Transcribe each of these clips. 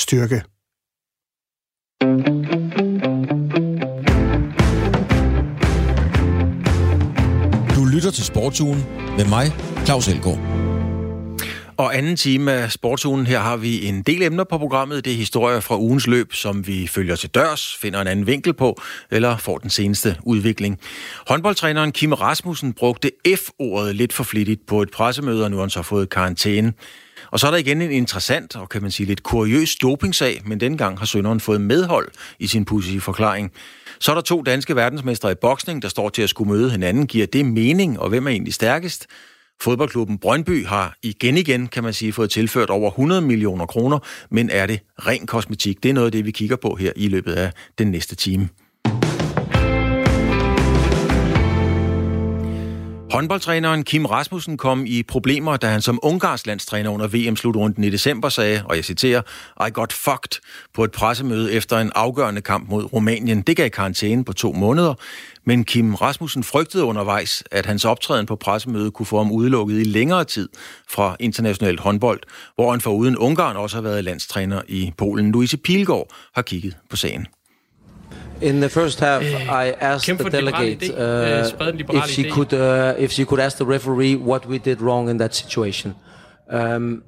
styrke. Du lytter til Sportsugen med mig, Claus Elgaard. Og anden time af Sportsugen, her har vi en del emner på programmet. Det er historier fra ugens løb, som vi følger til dørs, finder en anden vinkel på, eller får den seneste udvikling. Håndboldtræneren Kim Rasmussen brugte F-ordet lidt for flittigt på et pressemøde, og nu har han så fået karantæne. Og så er der igen en interessant og kan man sige lidt kuriøs dopingsag, men dengang har Sønderen fået medhold i sin pudsige forklaring. Så er der to danske verdensmestre i boksning, der står til at skulle møde hinanden. Giver det mening, og hvem er egentlig stærkest? Fodboldklubben Brøndby har igen igen, kan man sige, fået tilført over 100 millioner kroner, men er det ren kosmetik? Det er noget af det, vi kigger på her i løbet af den næste time. Håndboldtræneren Kim Rasmussen kom i problemer, da han som Ungarns landstræner under VM-slutrunden i december sagde, og jeg citerer, I got fucked på et pressemøde efter en afgørende kamp mod Rumænien. Det gav karantæne på to måneder, men Kim Rasmussen frygtede undervejs, at hans optræden på pressemødet kunne få ham udelukket i længere tid fra international håndbold, hvor han foruden Ungarn også har været landstræner i Polen. Louise Pilgaard har kigget på sagen. In the first half, uh, I asked the delegate uh, if she could uh, if she could ask the referee what we did wrong in that situation. Um,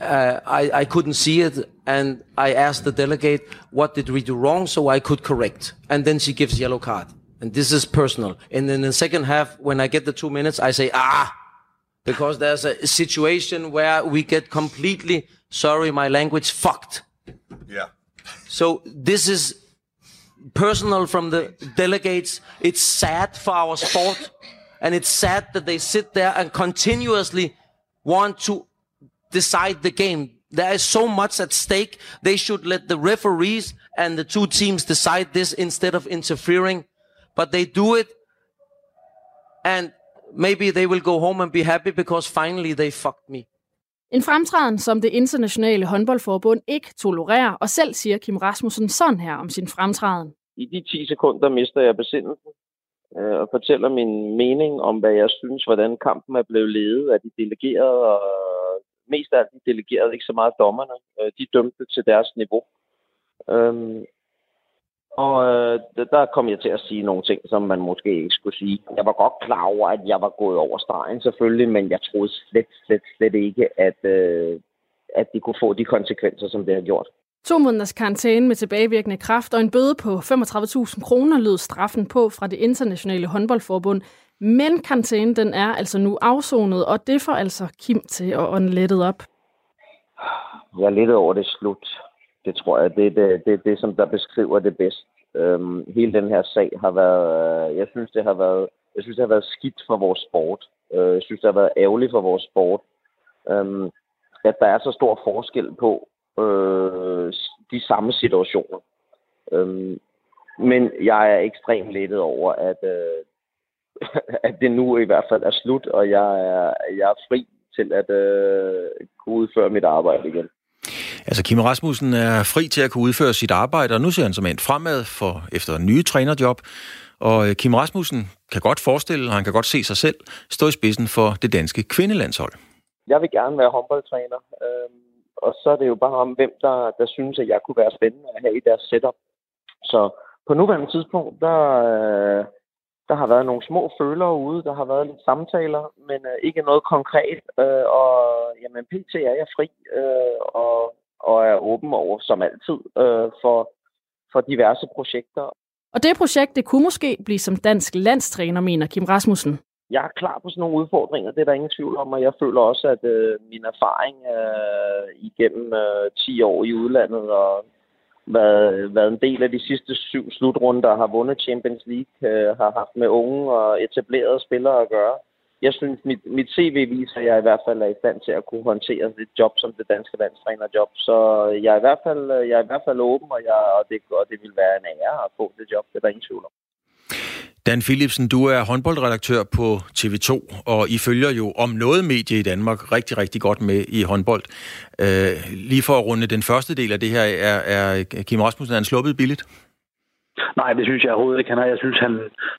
uh, I, I couldn't see it, and I asked the delegate what did we do wrong, so I could correct. And then she gives yellow card, and this is personal. And in the second half, when I get the two minutes, I say ah, because there's a situation where we get completely sorry, my language fucked. Yeah. So this is personal from the delegates. It's sad for our sport. And it's sad that they sit there and continuously want to decide the game. There is so much at stake. They should let the referees and the two teams decide this instead of interfering. But they do it. And maybe they will go home and be happy because finally they fucked me. En fremtræden, som det internationale håndboldforbund ikke tolererer, og selv siger Kim Rasmussen sådan her om sin fremtræden. I de 10 sekunder mister jeg besindelsen øh, og fortæller min mening om, hvad jeg synes, hvordan kampen er blevet ledet af de delegerede, og mest af de delegerede, ikke så meget dommerne. Øh, de dømte til deres niveau. Øhm, og øh, der kom jeg til at sige nogle ting, som man måske ikke skulle sige. Jeg var godt klar over, at jeg var gået over stregen selvfølgelig, men jeg troede slet, slet, slet ikke, at, øh, at det kunne få de konsekvenser, som det har gjort. To måneders karantæne med tilbagevirkende kraft og en bøde på 35.000 kroner lød straffen på fra det internationale håndboldforbund. Men karantænen den er altså nu afsonet, og det får altså Kim til at ånde lettet op. Jeg er lidt over det slut. Det tror jeg, det er det, det, det, som der beskriver det bedst. Øhm, hele den her sag har været, øh, jeg synes, det har været, jeg synes, det har været skidt for vores sport. Øh, jeg synes, det har været ærgerligt for vores sport. Øhm, at der er så stor forskel på øh, de samme situationer. Øhm, men jeg er ekstremt lettet over, at, øh, at det nu i hvert fald er slut, og jeg er, jeg er fri til at øh, kunne udføre mit arbejde igen. Altså Kim Rasmussen er fri til at kunne udføre sit arbejde, og nu ser han som endt fremad for efter en nye trænerjob. Og øh, Kim Rasmussen kan godt forestille, og han kan godt se sig selv, stå i spidsen for det danske kvindelandshold. Jeg vil gerne være håndboldtræner, øh, og så er det jo bare om, hvem der, der synes, at jeg kunne være spændende at have i deres setup. Så på nuværende tidspunkt, der, øh, der har været nogle små følere ude, der har været lidt samtaler, men øh, ikke noget konkret. Øh, og jamen, pt. er jeg fri øh, og, og er åben over, som altid, øh, for, for diverse projekter. Og det projekt, det kunne måske blive som dansk landstræner, mener Kim Rasmussen. Jeg er klar på sådan nogle udfordringer, det er der ingen tvivl om, og jeg føler også, at øh, min erfaring øh, igennem øh, 10 år i udlandet og været, været en del af de sidste syv slutrunder, har vundet Champions League, øh, har haft med unge og etablerede spillere at gøre. Jeg synes, mit, mit CV viser, at jeg i hvert fald er i stand til at kunne håndtere et job som det danske landstrænerjob. Så jeg er i hvert fald, jeg er i hvert fald åben, og, jeg, og, det, og det vil være en ære at få det job, det er der ingen tvivl om. Dan Philipsen, du er håndboldredaktør på TV2, og I følger jo om noget medie i Danmark rigtig, rigtig godt med i håndbold. Øh, lige for at runde den første del af det her, er, er Kim Rasmussen er han sluppet billigt? Nej, det synes jeg overhovedet ikke. Han er, jeg synes, han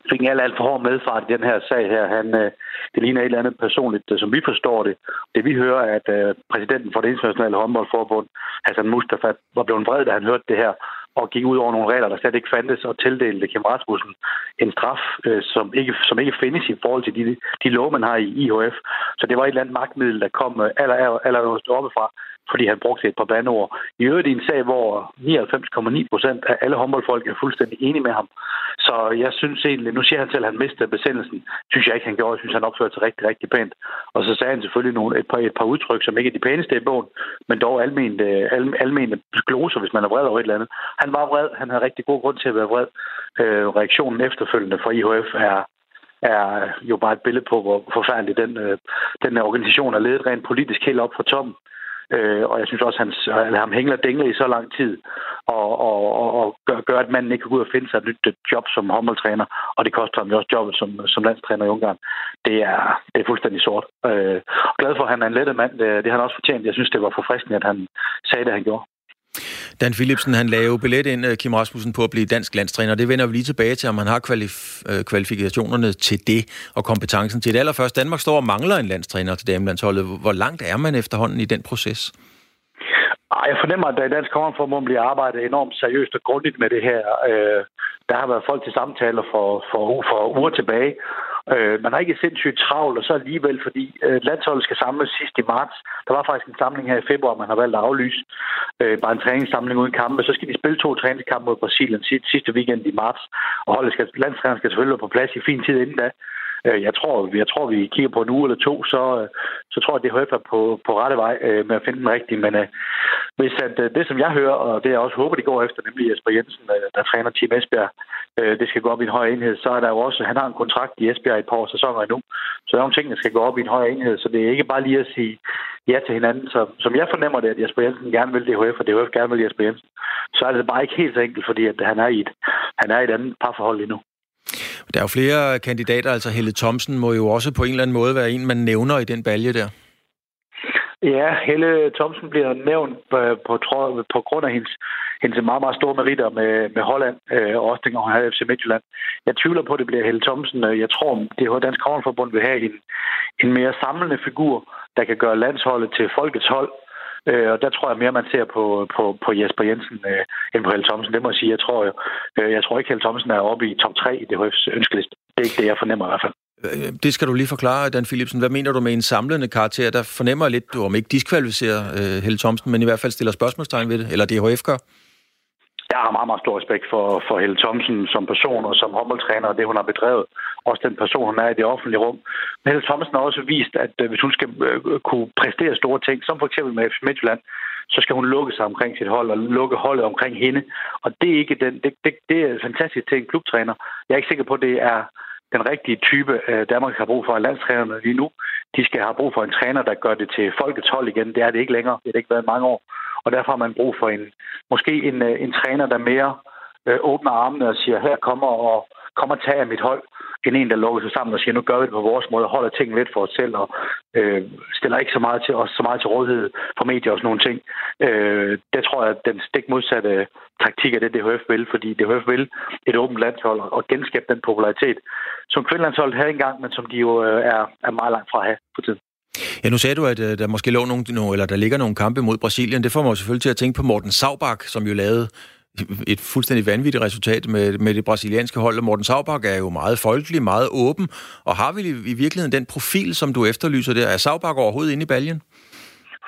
fik en alt, alt for hård medfart i den her sag her. Han, øh, det ligner et eller andet personligt, øh, som vi forstår det. Det vi hører, at øh, præsidenten for det internationale håndboldforbund, Hassan Mustafa, var blevet vred, da han hørte det her, og gik ud over nogle regler, der slet ikke fandtes, og tildelte Kim Rasmussen en straf, øh, som, ikke, som ikke findes i forhold til de, de love, man har i IHF. Så det var et eller andet magtmiddel, der kom øh, aller, aller, aller oppefra fordi han brugte et par bandord. I øvrigt i en sag, hvor 99,9 procent af alle håndboldfolk er fuldstændig enige med ham. Så jeg synes egentlig, nu siger han selv, at han mistede besendelsen. Synes jeg ikke, han gjorde. Jeg synes, han opførte sig rigtig, rigtig pænt. Og så sagde han selvfølgelig nogle, et, par, et par udtryk, som ikke er de pæneste i bogen, men dog almene, øh, al, almene gloser, hvis man er vred over et eller andet. Han var vred. Han havde rigtig god grund til at være vred. Øh, reaktionen efterfølgende fra IHF er, er jo bare et billede på, hvor forfærdelig den, øh, den organisation er ledet rent politisk helt op fra toppen. Øh, og jeg synes også, at han ham hængler dingler i så lang tid, og, og, og, og gør, gør, at manden ikke kan gå ud og finde sig et nyt job som håndboldtræner, og det koster ham jo også jobbet som, som landstræner i Ungarn. Det er, det er fuldstændig sort. Øh, glad for, at han er en lettet mand. Det, det har han også fortjent. Jeg synes, det var forfriskende, at han sagde det, han gjorde. Dan Philipsen, han lagde jo billet ind, øh, Kim Rasmussen, på at blive dansk landstræner. Det vender vi lige tilbage til, om han har kvalif- øh, kvalifikationerne til det, og kompetencen til det. Allerførst, Danmark står og mangler en landstræner til damelandsholdet. Hvor langt er man efterhånden i den proces? Jeg fornemmer, at der i Dansk Kongeforbund bliver arbejdet enormt seriøst og grundigt med det her. Øh, der har været folk til samtaler for, for, for uger tilbage, Øh, man har ikke sindssygt travlt, og så alligevel, fordi øh, landsholdet skal samles sidst i marts. Der var faktisk en samling her i februar, man har valgt at aflyse. Øh, bare en træningssamling uden kampe. Så skal de spille to træningskampe mod Brasilien sidste weekend i marts. Og holdet skal, landstræneren skal selvfølgelig være på plads i fin tid inden da. Øh, jeg tror, jeg tror, vi kigger på en uge eller to, så, øh, så tror jeg, det er på, på rette vej øh, med at finde den rigtige. Men hvis at, det, som jeg hører, og det jeg også håber, de går efter, nemlig Jesper Jensen, der træner Team Esbjerg, det skal gå op i en høj enhed, så er der jo også, han har en kontrakt i Esbjerg i et par sæsoner endnu, så der er nogle ting, der skal gå op i en høj enhed, så det er ikke bare lige at sige ja til hinanden. Så, som jeg fornemmer det, at Jesper Jensen gerne vil DHF, og DHF gerne vil Jesper Jensen, så er det bare ikke helt så enkelt, fordi at han er i et, han er i et andet parforhold endnu. Der er jo flere kandidater, altså Helle Thomsen må jo også på en eller anden måde være en, man nævner i den balje der. Ja, Helle Thomsen bliver nævnt øh, på, på, på grund af hendes, hendes meget, meget store meritter med, med Holland, øh, og også dengang hun havde FC Midtjylland. Jeg tvivler på, at det bliver Helle Thomsen. Øh, jeg tror, det Dansk Havnforbund vil have en, en mere samlende figur, der kan gøre landsholdet til folkets hold, Øh, og der tror jeg mere, man ser på, på, på Jesper Jensen øh, end på Helle Thomsen. Det må jeg sige. Jeg tror, øh, jeg tror ikke, Helle Thomsen er oppe i top 3 i DHF's ønskeliste. Det er ikke det, jeg fornemmer i hvert fald. Øh, det skal du lige forklare, Dan Philipsen. Hvad mener du med en samlende karakter? Der fornemmer jeg lidt, du om ikke diskvalificerer øh, Helle Thomsen, men i hvert fald stiller spørgsmålstegn ved det, eller DHF gør? Jeg har meget, meget stor respekt for, for Helle Thomsen som person og som håndboldtræner og det, hun har bedrevet. Også den person, hun er i det offentlige rum. Men Helle Thomsen har også vist, at øh, hvis hun skal øh, kunne præstere store ting, som for eksempel med FC Midtjylland, så skal hun lukke sig omkring sit hold og lukke holdet omkring hende. Og det er ikke den, det, det, det er fantastisk til en klubtræner. Jeg er ikke sikker på, at det er den rigtige type, øh, Danmark har brug for af landstrænerne lige nu. De skal have brug for en træner, der gør det til folkets hold igen. Det er det ikke længere. Det har ikke været mange år og derfor har man brug for en måske en, øh, en træner, der mere øh, åbner armene og siger, her kommer og kommer og tager mit hold, end en, der lukker sig sammen og siger, nu gør vi det på vores måde, holder ting lidt for os selv, og øh, stiller ikke så meget til os, så meget til rådighed for medier og sådan nogle ting. Øh, det tror jeg, at den stik modsatte taktik er det, DHF vil, fordi DHF vil et åbent landshold og genskabe den popularitet, som kvindelandsholdet havde engang, men som de jo øh, er, er meget langt fra at have på tiden. Ja, nu sagde du, at øh, der måske lå nogle, eller der ligger nogle kampe mod Brasilien. Det får mig selvfølgelig til at tænke på Morten Saubak, som jo lavede et fuldstændig vanvittigt resultat med, med det brasilianske hold. Og Morten Saubak er jo meget folkelig, meget åben. Og har vi i virkeligheden den profil, som du efterlyser der? Er Saubak overhovedet inde i baljen?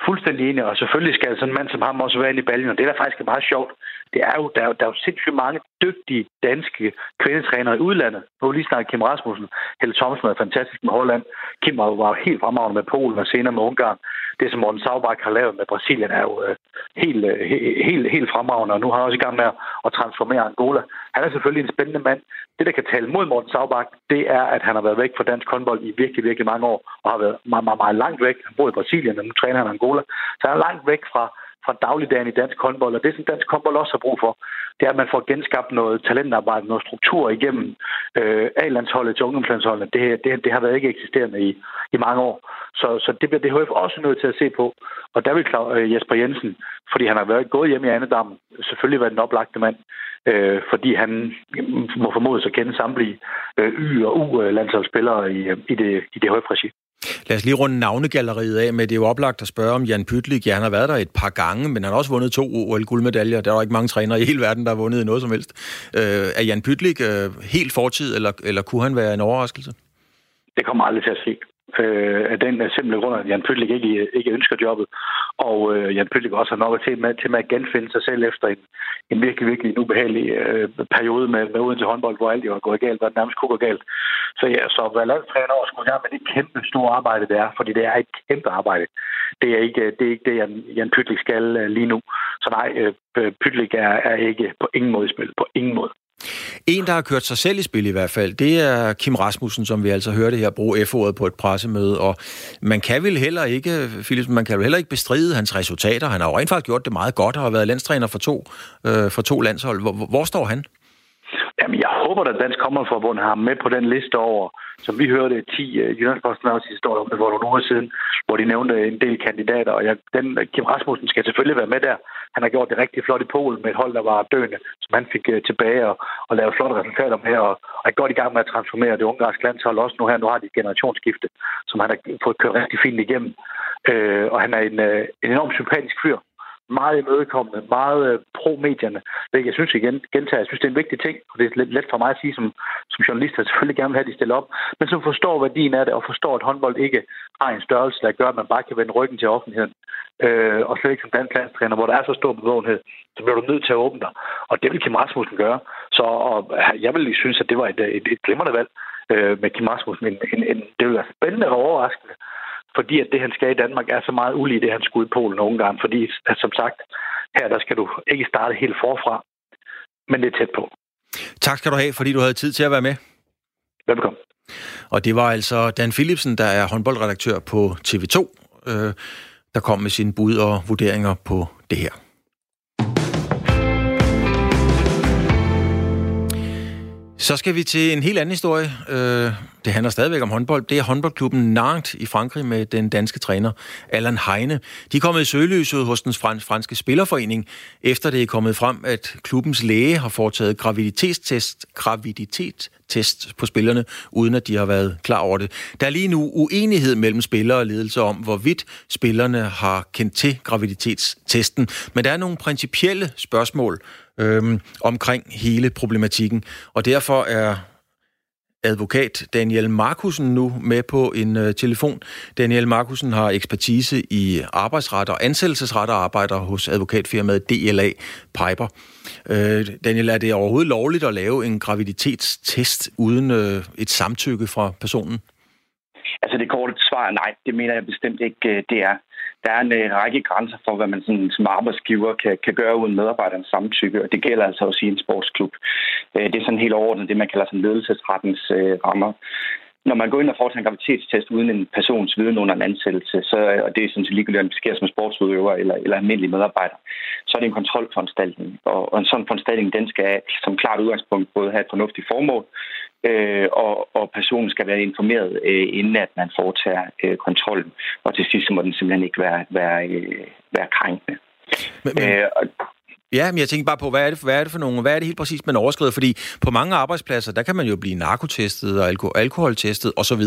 Fuldstændig enig, og selvfølgelig skal sådan en mand som ham også være inde i baljen, og det er da faktisk meget sjovt det er jo, der, er, der er jo sindssygt mange dygtige danske kvindetrænere i udlandet. Nu lige snakket Kim Rasmussen. Helle Thomsen er fantastisk med Holland. Kim var, var helt fremragende med Polen og senere med Ungarn. Det, som Morten Saubach har lavet med Brasilien, er jo øh, helt, øh, helt, helt fremragende. Og nu har han også i gang med at transformere Angola. Han er selvfølgelig en spændende mand. Det, der kan tale mod Morten Saubach, det er, at han har været væk fra dansk håndbold i virkelig, virkelig mange år. Og har været meget, meget, meget langt væk. Han bor i Brasilien, og nu træner han Angola. Så han er langt væk fra fra dagligdagen i dansk håndbold. Og det, som dansk håndbold også har brug for, det er, at man får genskabt noget talentarbejde, noget struktur igennem øh, A-landsholdet til ungdomslandsholdet. Det, det, det har været ikke eksisterende i, i mange år. Så, så det bliver DHF også nødt til at se på. Og der vil Klaus, øh, Jesper Jensen, fordi han har været gået hjem i Annedam, selvfølgelig været den oplagte mand. øh, fordi han mm, må formodes at kende samtlige øh, Y- og U-landsholdsspillere i, øh, i det, i det høje regi. Lad os lige runde navnegalleriet af med, det er jo oplagt at spørge om Jan Pytlik. Ja, han har været der et par gange, men han har også vundet to OL-guldmedaljer. Der er jo ikke mange trænere i hele verden, der har vundet noget som helst. Øh, er Jan Pytlik øh, helt fortid, eller, eller kunne han være en overraskelse? Det kommer aldrig til at ske øh, af den simple grund, at Jan Pytlik ikke, ikke ønsker jobbet. Og øh, Jan Pytlik også har nok til med, til med at genfinde sig selv efter en, en virkelig, virkelig ubehagelig øh, periode med, med uden til håndbold, hvor alt jo er gået galt, hvor det nærmest kunne gå galt. Så ja, så at være landstræner også skulle gøre med det kæmpe store arbejde, det er, fordi det er et kæmpe arbejde. Det er ikke det, er ikke det Jan, Jan Pytlik skal øh, lige nu. Så nej, øh, Pytlik er, er ikke på ingen måde i spil. På ingen måde. En, der har kørt sig selv i spil i hvert fald, det er Kim Rasmussen, som vi altså hørte her bruge F-ordet på et pressemøde. Og man kan vel heller ikke, Philips, man kan vel heller ikke bestride hans resultater. Han har jo rent faktisk gjort det meget godt og har været landstræner for to, øh, for to landshold. Hvor, hvor står han? Jamen, jeg håber, at Dansk Kommerforbund har med på den liste over, som vi hørte 10 uh, øh, Jyllandsposten også historie om det for nogle uger siden, hvor de nævnte en del kandidater, og jeg, den, øh, Kim Rasmussen skal selvfølgelig være med der. Han har gjort det rigtig flot i Polen med et hold, der var døende, som han fik uh, tilbage og, og lavet flotte resultater med, og, og er godt i gang med at transformere det ungarske landshold også nu her. Nu har de et generationsskifte, som han har fået kørt rigtig fint igennem. Uh, og han er en, uh, en enormt sympatisk fyr, meget imødekommende, meget øh, pro-medierne. Jeg synes igen, gentager, jeg synes, det er en vigtig ting, og det er let for mig at sige som, som journalist, at selvfølgelig gerne vil have, at de stiller op, men som forstår værdien af det, og forstår, at håndbold ikke har en størrelse, der gør, at man bare kan vende ryggen til offentligheden. Øh, og slet ikke som dansk landstræner, hvor der er så stor bevågenhed, så bliver du nødt til at åbne dig. Og det vil Kim Rasmussen gøre. Så og øh, jeg vil synes, at det var et, øh, et, et glimrende valg øh, med Kim Rasmussen. En, en, en, det vil være spændende og overraskende, fordi at det, han skal i Danmark, er så meget ulige det, han skulle i Polen og Ungarn. Fordi, at, som sagt, her der skal du ikke starte helt forfra, men det er tæt på. Tak skal du have, fordi du havde tid til at være med. Velkommen. Og det var altså Dan Philipsen, der er håndboldredaktør på TV2, øh, der kom med sine bud og vurderinger på det her. Så skal vi til en helt anden historie. Øh, det handler stadigvæk om håndbold. Det er håndboldklubben Nantes i Frankrig med den danske træner Allan Heine. De er kommet i søgelyset hos den franske spillerforening, efter det er kommet frem, at klubbens læge har foretaget graviditetstest, graviditetstest på spillerne, uden at de har været klar over det. Der er lige nu uenighed mellem spillere og ledelse om, hvorvidt spillerne har kendt til graviditetstesten. Men der er nogle principielle spørgsmål øhm, omkring hele problematikken, og derfor er advokat Daniel Markusen nu med på en øh, telefon. Daniel Markusen har ekspertise i arbejdsret og ansættelsesret og arbejder hos advokatfirmaet DLA Piper. Øh, Daniel, er det overhovedet lovligt at lave en graviditetstest uden øh, et samtykke fra personen? Altså det korte svar er nej, det mener jeg bestemt ikke, øh, det er der er øh, en række grænser for, hvad man sådan, som arbejdsgiver kan, kan gøre uden medarbejderens samtykke, og det gælder altså også i en sportsklub. Øh, det er sådan helt overordnet det, man kalder sådan ledelsesrettens øh, rammer. Når man går ind og foretager en graviditetstest uden en persons viden under en ansættelse, så, og det er sådan set ligegyldigt, om det sker som sportsudøver eller, eller almindelig medarbejder, så er det en kontrolforanstaltning. Og, og en sådan foranstaltning, den skal som klart udgangspunkt både have et fornuftigt formål, øh, og, og personen skal være informeret, øh, inden at man foretager øh, kontrollen. Og til sidst må den simpelthen ikke være, være, øh, være krænkende. Men, men... Øh, Ja, men jeg tænker bare på, hvad er, det, hvad er det for nogle, hvad er det helt præcis, man overskrider? Fordi på mange arbejdspladser, der kan man jo blive narkotestet og alko- alkoholtestet osv.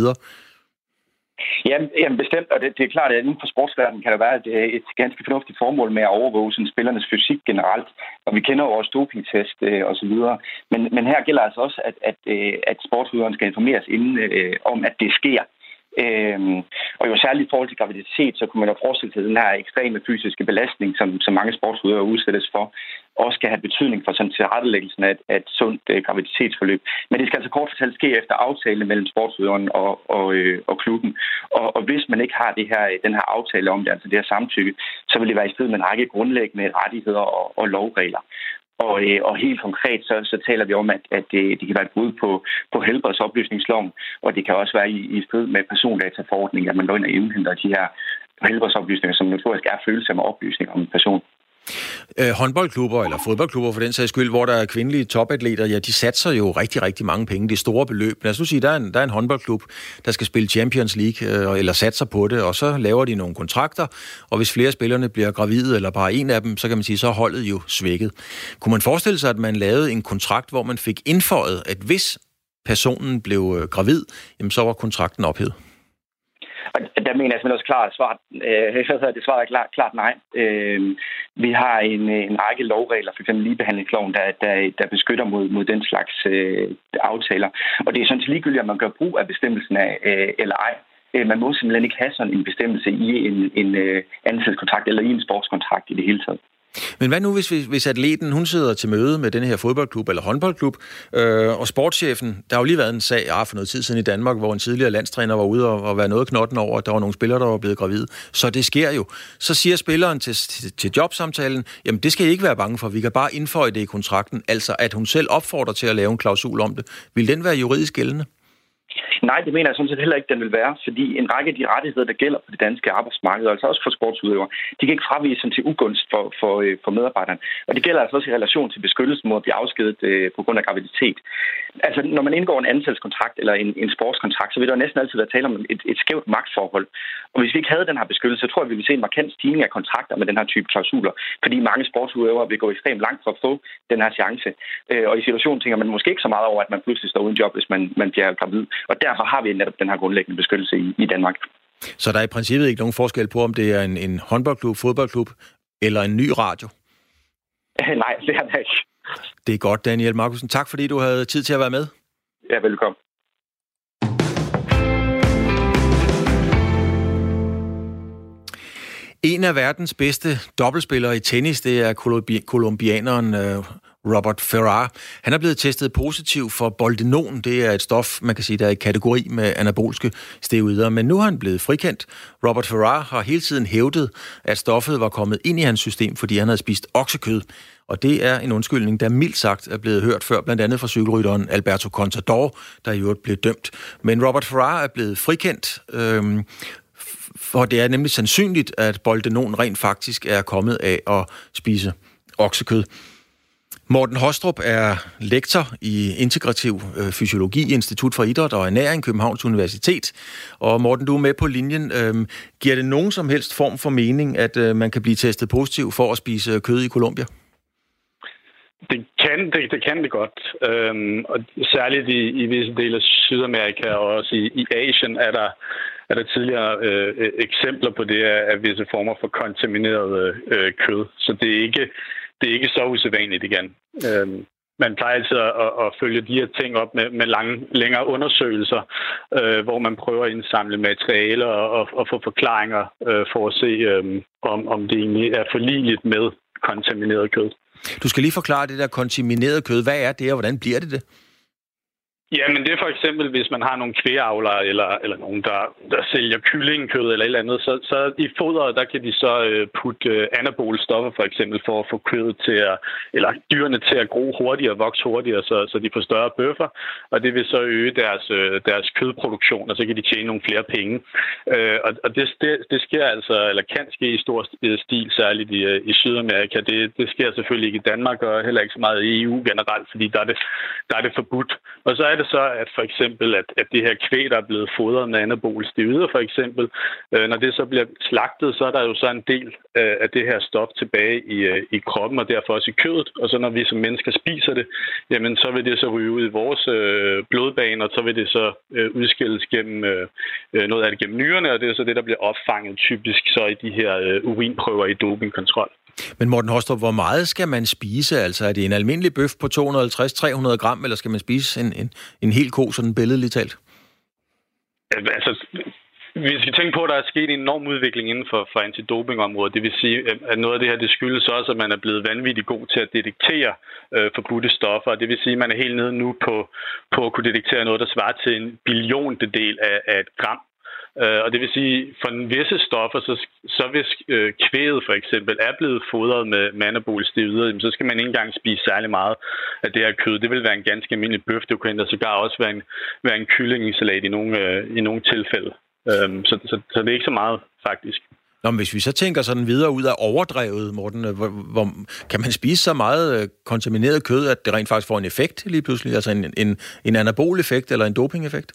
Jamen, jamen bestemt, og det, det er klart, at inden for sportsverdenen kan der være et, øh, et ganske fornuftigt formål med at overvåge sådan, spillernes fysik generelt, og vi kender jo vores dopingtest øh, osv. Men, men her gælder altså også, at, at, øh, at sportsudøveren skal informeres inden øh, om, at det sker. Øhm, og jo særligt i forhold til graviditet, så kunne man jo forestille sig, at den her ekstreme fysiske belastning, som, som mange sportsudøvere udsættes for, også skal have betydning for sådan tilrettelæggelsen af et, af et sundt øh, graviditetsforløb. Men det skal altså kort fortalt ske efter aftale mellem sportsudøveren og, og, øh, og klubben. Og, og hvis man ikke har det her, den her aftale om det, altså det her samtykke, så vil det være i strid med en række grundlæggende rettigheder og, og lovregler. Og, øh, og helt konkret så, så taler vi om, at, at det, det kan være et brud på, på helbredsoplysningsloven, og det kan også være i, i strid med persondataforordningen, at man går ind og indhenter de her helbredsoplysninger, som notorisk er følsomme oplysninger om en person. Øh, håndboldklubber, eller fodboldklubber for den sags skyld, hvor der er kvindelige topatleter, ja, de satser jo rigtig, rigtig mange penge. Det er store beløb. Lad os nu sige, der er en, der er en håndboldklub, der skal spille Champions League, øh, eller satser på det, og så laver de nogle kontrakter, og hvis flere spillerne bliver gravide, eller bare en af dem, så kan man sige, så er holdet jo svækket. Kunne man forestille sig, at man lavede en kontrakt, hvor man fik indføjet, at hvis personen blev øh, gravid, jamen så var kontrakten ophævet? Og der mener jeg simpelthen også klart svar. Øh, det svaret er klart, klart nej. Øh, vi har en, øh, en række lovregler, f.eks. ligebehandlingsloven, der, der, der beskytter mod, mod den slags øh, aftaler. Og det er sådan set ligegyldigt, at man gør brug af bestemmelsen af, øh, eller ej. Øh, man må simpelthen ikke have sådan en bestemmelse i en, en øh, ansættelseskontrakt eller i en sportskontrakt i det hele taget. Men hvad nu, hvis, hvis atleten hun sidder til møde med den her fodboldklub eller håndboldklub, øh, og sportschefen, der har jo lige været en sag ja, for noget tid siden i Danmark, hvor en tidligere landstræner var ude og, og være noget knotten over, at der var nogle spillere, der var blevet gravide. Så det sker jo. Så siger spilleren til, til, til jobsamtalen, jamen det skal I ikke være bange for, vi kan bare indføje det i kontrakten, altså at hun selv opfordrer til at lave en klausul om det. Vil den være juridisk gældende? Nej, det mener jeg sådan set heller ikke, den vil være, fordi en række af de rettigheder, der gælder på det danske arbejdsmarked, altså også for sportsudøvere, de kan ikke fraviges til ugunst for, for, øh, for medarbejderne. Og det gælder altså også i relation til beskyttelsen mod at blive afskedet øh, på grund af graviditet. Altså, når man indgår en ansættelseskontrakt eller en, en sportskontrakt, så vil der næsten altid være tale om et, et skævt magtforhold. Og hvis vi ikke havde den her beskyttelse, så tror jeg, vi ville se en markant stigning af kontrakter med den her type klausuler, fordi mange sportsudøvere vil gå ekstremt langt for at få den her chance. Øh, og i situationen tænker man måske ikke så meget over, at man pludselig står uden job, hvis man, man bliver gravid. Og derfor har vi netop den her grundlæggende beskyttelse i, i Danmark. Så der er i princippet ikke nogen forskel på, om det er en, en håndboldklub, fodboldklub eller en ny radio? Nej, det er det ikke. Det er godt, Daniel Markusen. Tak, fordi du havde tid til at være med. Ja, velkommen. En af verdens bedste dobbeltspillere i tennis, det er kolumbianeren øh, Robert Ferrar. Han er blevet testet positiv for boldenon. Det er et stof, man kan sige, der er i kategori med anabolske steroider. Men nu har han blevet frikendt. Robert Ferrar har hele tiden hævdet, at stoffet var kommet ind i hans system, fordi han havde spist oksekød. Og det er en undskyldning, der mildt sagt er blevet hørt før, blandt andet fra cykelrytteren Alberto Contador, der i øvrigt blev dømt. Men Robert Ferrar er blevet frikendt, øhm, for det er nemlig sandsynligt, at boldenon rent faktisk er kommet af at spise oksekød. Morten Hostrup er lektor i integrativ øh, fysiologi i Institut for Idræt og Ernæring, Københavns Universitet. Og Morten, du er med på linjen. Øhm, giver det nogen som helst form for mening, at øh, man kan blive testet positiv for at spise øh, kød i Colombia? Det kan det, det, kan det godt. Øhm, og særligt i, i visse dele af Sydamerika og også i, i Asien er der, er der tidligere øh, eksempler på det af, af visse former for kontamineret øh, kød. Så det er ikke det er ikke så usædvanligt igen. Øhm, man plejer altid at, at følge de her ting op med, med lange, længere undersøgelser, øh, hvor man prøver at indsamle materialer og, og, og få forklaringer øh, for at se, øh, om, om det egentlig er forligeligt med kontamineret kød. Du skal lige forklare det der kontamineret kød. Hvad er det, og hvordan bliver det det? Ja, men det er for eksempel, hvis man har nogle kvægeavlere eller, eller nogen, der, der sælger kyllingekød eller et eller andet, så, så i fodret, der kan de så øh, putte øh, anabole stoffer for eksempel for at få kødet til at, eller dyrene til at gro hurtigere og vokse hurtigere, så, så de får større bøffer, og det vil så øge deres, øh, deres kødproduktion, og så kan de tjene nogle flere penge. Øh, og og det, det, det sker altså, eller kan ske i stor øh, stil, særligt i, øh, i Sydamerika. Det, det sker selvfølgelig ikke i Danmark, og heller ikke så meget i EU generelt, fordi der er det, der er det forbudt. Og så er det det så, at for eksempel, at, at det her kvæg, der er blevet fodret med anabol steroider for eksempel, øh, når det så bliver slagtet, så er der jo så en del øh, af det her stof tilbage i, øh, i kroppen, og derfor også i kødet. Og så når vi som mennesker spiser det, jamen så vil det så ryge ud i vores øh, blodbaner, og så vil det så øh, udskilles gennem øh, øh, noget af det gennem nyrerne, og det er så det, der bliver opfanget typisk så i de her øh, urinprøver i dopingkontrol. Men Morten Hostrup, hvor meget skal man spise? Altså er det en almindelig bøf på 250-300 gram, eller skal man spise en, en, en hel ko, sådan billedligt talt? Altså, vi skal tænke på, at der er sket en enorm udvikling inden for, for antidopingområdet. Det vil sige, at noget af det her det skyldes også, at man er blevet vanvittigt god til at detektere øh, forbudte stoffer. Det vil sige, at man er helt nede nu på, på at kunne detektere noget, der svarer til en billiontedel af, af et gram Øh, og det vil sige, for en visse stoffer, så, så hvis øh, kvædet for eksempel er blevet fodret med manabolisteroider, så skal man ikke engang spise særlig meget af det her kød. Det vil være en ganske almindelig bøf. Det kunne endda sågar også være en, være en kyllingesalat i nogle, øh, i nogle tilfælde. Øhm, så, så, så det er ikke så meget, faktisk. Nå, men hvis vi så tænker sådan videre ud af overdrevet, Morten, øh, hvor, hvor, kan man spise så meget øh, kontamineret kød, at det rent faktisk får en effekt lige pludselig? Altså en, en, en anabol effekt eller en doping-effekt?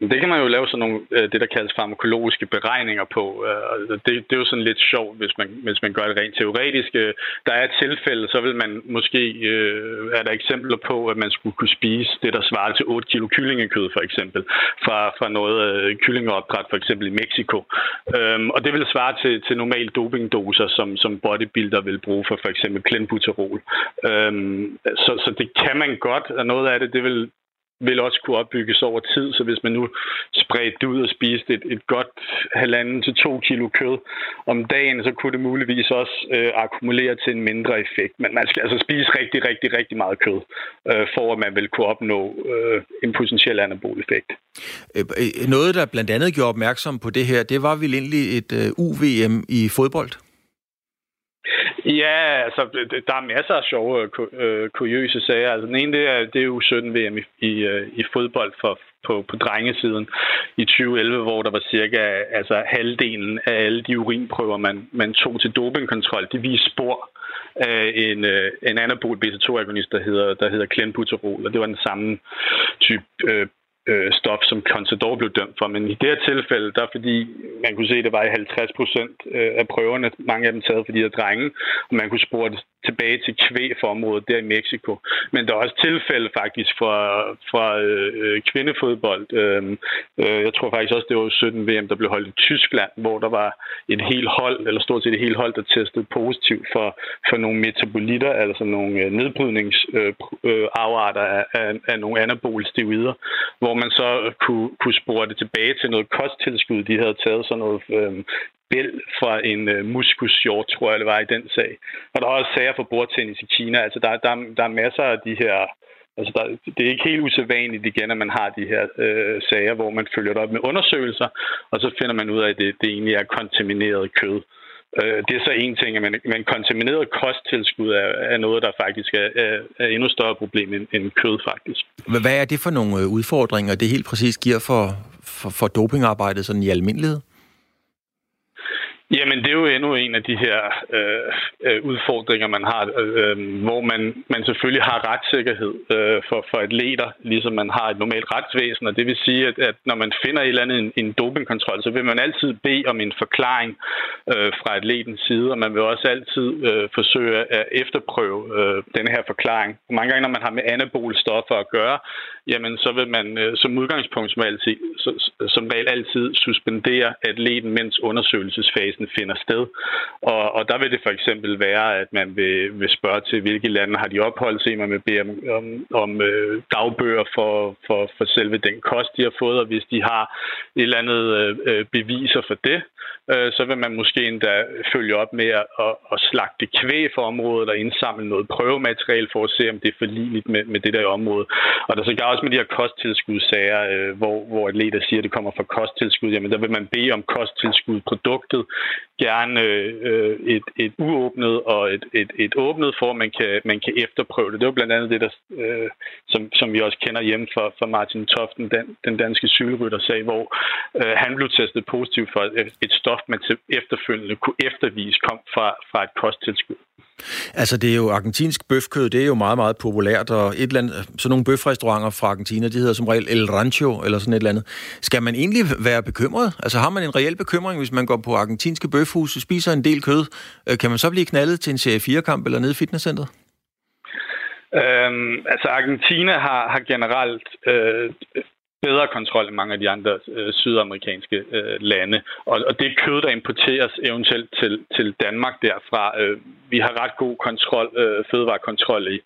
Det kan man jo lave sådan nogle, øh, det der kaldes farmakologiske beregninger på. Øh, det, det er jo sådan lidt sjovt, hvis man, hvis man gør det rent teoretisk. Øh, der er et tilfælde, så vil man måske, er der eksempler på, at man skulle kunne spise det, der svarer til 8 kilo kyllingekød for eksempel, fra, fra noget kyllingeopdræt for eksempel i Mexico. Øhm, og det vil svare til, til normale dopingdoser, som, som bodybuilder vil bruge for for eksempel klenbuterol. Øhm, så, så det kan man godt, og noget af det, det vil vil også kunne opbygges over tid. Så hvis man nu spredte det ud og spiste et, et godt halvanden til to kilo kød om dagen, så kunne det muligvis også øh, akkumulere til en mindre effekt. Men man skal altså spise rigtig, rigtig, rigtig meget kød, øh, for at man vil kunne opnå øh, en potentiel anabol effekt. Øh, øh, noget, der blandt andet gjorde opmærksom på det her, det var vel egentlig et øh, UVM i fodbold? Ja, altså, der er masser af sjove, øh, øh, kuriøse sager. Altså, den ene, det er, det er jo 17 VM i, i, øh, i fodbold for, på, på drengesiden i 2011, hvor der var cirka altså, halvdelen af alle de urinprøver, man, man tog til dopingkontrol, de viste spor af en, øh, en anabol beta-2-agonist, der hedder, der hedder klenbuterol, og det var den samme type øh, øh, stof, som Contador blev dømt for. Men i det her tilfælde, der fordi man kunne se, at det var i 50 procent øh, af prøverne, mange af dem taget for de her drenge, og man kunne spore det tilbage til kvæg for området der i Mexico. Men der er også tilfælde faktisk fra, fra øh, øh kvindefodbold. Øh, øh, jeg tror faktisk også, det var 17 VM, der blev holdt i Tyskland, hvor der var et helt hold, eller stort set et helt hold, der testede positivt for, for nogle metabolitter, altså nogle nedbrydningsafarter øh, øh, øh af, af, af nogle anabole hvor man så kunne, kunne spore det tilbage til noget kosttilskud. De havde taget sådan noget øh, bæl fra en øh, muskushjort, tror jeg, det var i den sag. Og der er også sager for bordtennis i Kina. Altså, der, der, der er masser af de her... Altså, der, det er ikke helt usædvanligt igen, at man har de her øh, sager, hvor man følger det op med undersøgelser, og så finder man ud af, at det, det egentlig er kontamineret kød. Øh, det er så en ting, at man, men kontamineret kosttilskud er, er noget, der faktisk er, er, er endnu større problem end, end kød, faktisk. Hvad er det for nogle øh, udfordringer, det helt præcis giver for, for, for dopingarbejdet sådan i almindelighed? Jamen, det er jo endnu en af de her øh, øh, udfordringer, man har, øh, hvor man, man selvfølgelig har retssikkerhed øh, for, for atleter, ligesom man har et normalt retsvæsen. Og det vil sige, at, at når man finder et eller andet en, en dopingkontrol, så vil man altid bede om en forklaring øh, fra atletens side, og man vil også altid øh, forsøge at efterprøve øh, den her forklaring. Mange gange, når man har med anabole stoffer at gøre, jamen så vil man øh, som udgangspunkt som, altid, så, som regel altid suspendere atleten, mens undersøgelsesfasen finder sted. Og, og der vil det for eksempel være, at man vil, vil spørge til, hvilke lande har de opholdt sig, man vil bede om, om, om øh, dagbøger for, for, for selve den kost, de har fået, og hvis de har et eller andet øh, beviser for det, øh, så vil man måske endda følge op med at, at, at slagte kvæg for området og indsamle noget prøvemateriale for at se, om det er forligeligt med, med det der område. Og der så også med de her kosttilskudssager, øh, hvor, hvor atleter siger, at det kommer fra kosttilskud, jamen der vil man bede om kosttilskudproduktet, gerne øh, et, et uåbnet og et, et, et åbnet for, man kan, man kan efterprøve det. Det var blandt andet det, der, øh, som, som vi også kender hjemme fra, fra Martin Toften, den, den danske cykelrytter-sag, hvor øh, han blev testet positiv for et, et stof, man til efterfølgende kunne eftervise kom fra, fra et kosttilskud. Altså, det er jo argentinsk bøfkød, det er jo meget, meget populært, og et eller andet, sådan nogle bøfrestauranter fra Argentina, de hedder som regel El Rancho, eller sådan et eller andet. Skal man egentlig være bekymret? Altså, har man en reel bekymring, hvis man går på argentinske bøfhus, spiser en del kød, øh, kan man så blive knaldet til en serie 4-kamp eller nede i fitnesscenteret? Øhm, altså Argentina har, har generelt øh, bedre kontrol end mange af de andre øh, sydamerikanske øh, lande. Og, og det kød, der importeres eventuelt til, til Danmark derfra, øh, vi har ret god kontrol, øh, fødevarekontrol i,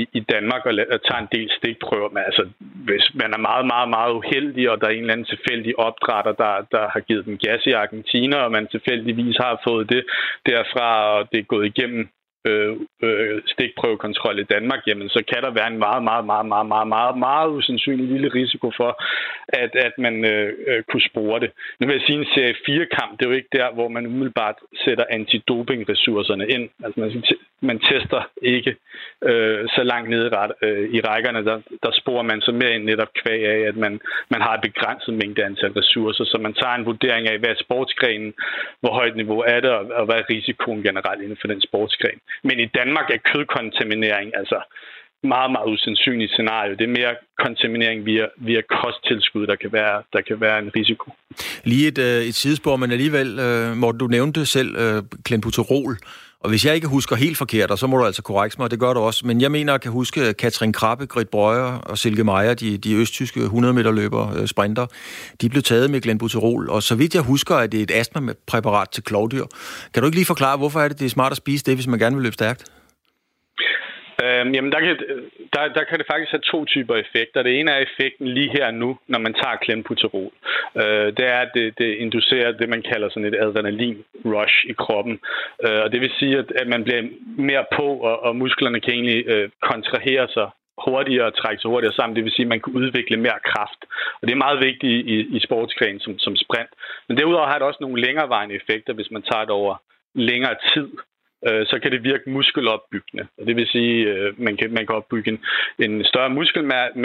i, i Danmark og, og tager en del stikprøver. Men altså, hvis man er meget, meget, meget uheldig, og der er en eller anden tilfældig opdrætter, der, der har givet dem gas i Argentina, og man tilfældigvis har fået det derfra, og det er gået igennem øh, øh, stikprøvekontrol i Danmark, jamen så kan der være en meget, meget, meget, meget, meget, meget, meget usandsynlig lille risiko for, at, at man øh, øh kunne spore det. Nu vil jeg sige, en serie 4-kamp, det er jo ikke der, hvor man umiddelbart sætter antidopingressourcerne ind. Altså man skal man tester ikke øh, så langt nede øh, i rækkerne. Der, der sporer man så mere ind netop kvæg af, at man, man har et begrænset mængde antal ressourcer, så man tager en vurdering af, hvad er sportsgrenen, hvor højt niveau er det, og, og hvad er risikoen generelt inden for den sportsgren. Men i Danmark er kødkontaminering altså meget, meget usandsynligt scenario. Det er mere kontaminering via, via kosttilskud, der kan være, der kan være en risiko. Lige et, øh, et sidespor, men alligevel, øh, Morten, du nævnte selv øh, klenbuterol. Og hvis jeg ikke husker helt forkert, og så må du altså korrekt mig, det gør du også, men jeg mener, at kan huske Katrin Krabbe, Grit Brøger og Silke Meier, de, de østtyske 100 meter løber, øh, sprinter, de blev taget med glenbuterol, og så vidt jeg husker, at det er et astmapræparat til klovdyr. Kan du ikke lige forklare, hvorfor er det, det er smart at spise det, hvis man gerne vil løbe stærkt? Øhm, jamen, der kan, der, der kan det faktisk have to typer effekter. Det ene er effekten lige her nu, når man tager klemputerol. Øh, det er, at det, det inducerer det, man kalder sådan et adrenalin-rush i kroppen. Øh, og det vil sige, at, at man bliver mere på, og, og musklerne kan egentlig øh, kontrahere sig hurtigere og trække sig hurtigere sammen. Det vil sige, at man kan udvikle mere kraft. Og det er meget vigtigt i, i sportsgren som, som sprint. Men derudover har det også nogle længerevarende effekter, hvis man tager det over længere tid øh, så kan det virke muskelopbyggende. Og det vil sige, øh, man kan man kan opbygge en, en større muskelmasse,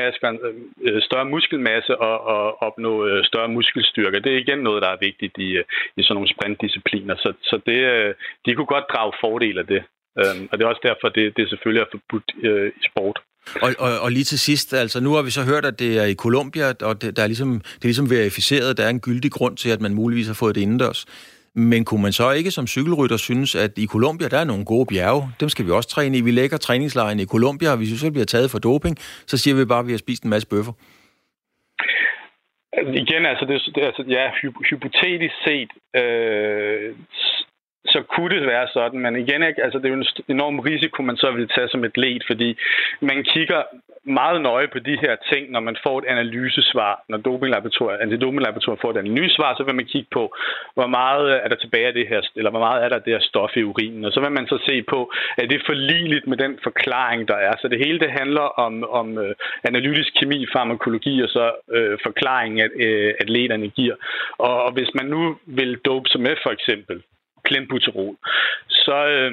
øh, større muskelmasse og, og opnå øh, større muskelstyrke. Det er igen noget, der er vigtigt i, øh, i sådan nogle sprintdiscipliner. Så, så det, øh, de kunne godt drage fordel af det. Øh, og det er også derfor, det, det selvfølgelig er forbudt øh, i sport. Og, og, og lige til sidst, altså nu har vi så hørt, at det er i Colombia, og det, der er ligesom, det er ligesom verificeret, der er en gyldig grund til, at man muligvis har fået det indendørs. Men kunne man så ikke som cykelrytter synes, at i Colombia, der er nogle gode bjerge, dem skal vi også træne i. Vi lægger træningslejren i Colombia, og hvis vi så bliver taget for doping, så siger vi bare, at vi har spist en masse bøffer. Altså, igen, altså, det, det, altså ja, hypotetisk set, øh, så kunne det være sådan, men igen, altså, det er jo en enorm risiko, man så vil tage som et led, fordi man kigger meget nøje på de her ting, når man får et analysesvar. Når dopinglaboratoriet, altså antidopinglaboratoriet får et analysesvar, så vil man kigge på, hvor meget øh, er der tilbage af det her, eller hvor meget er der det her stof i urinen. Og så vil man så se på, at det forligeligt med den forklaring, der er. Så det hele det handler om, om øh, analytisk kemi, farmakologi og så øh, forklaringen, at øh, atleterne giver. Og, og hvis man nu vil dope sig med for eksempel klembuterol, så øh,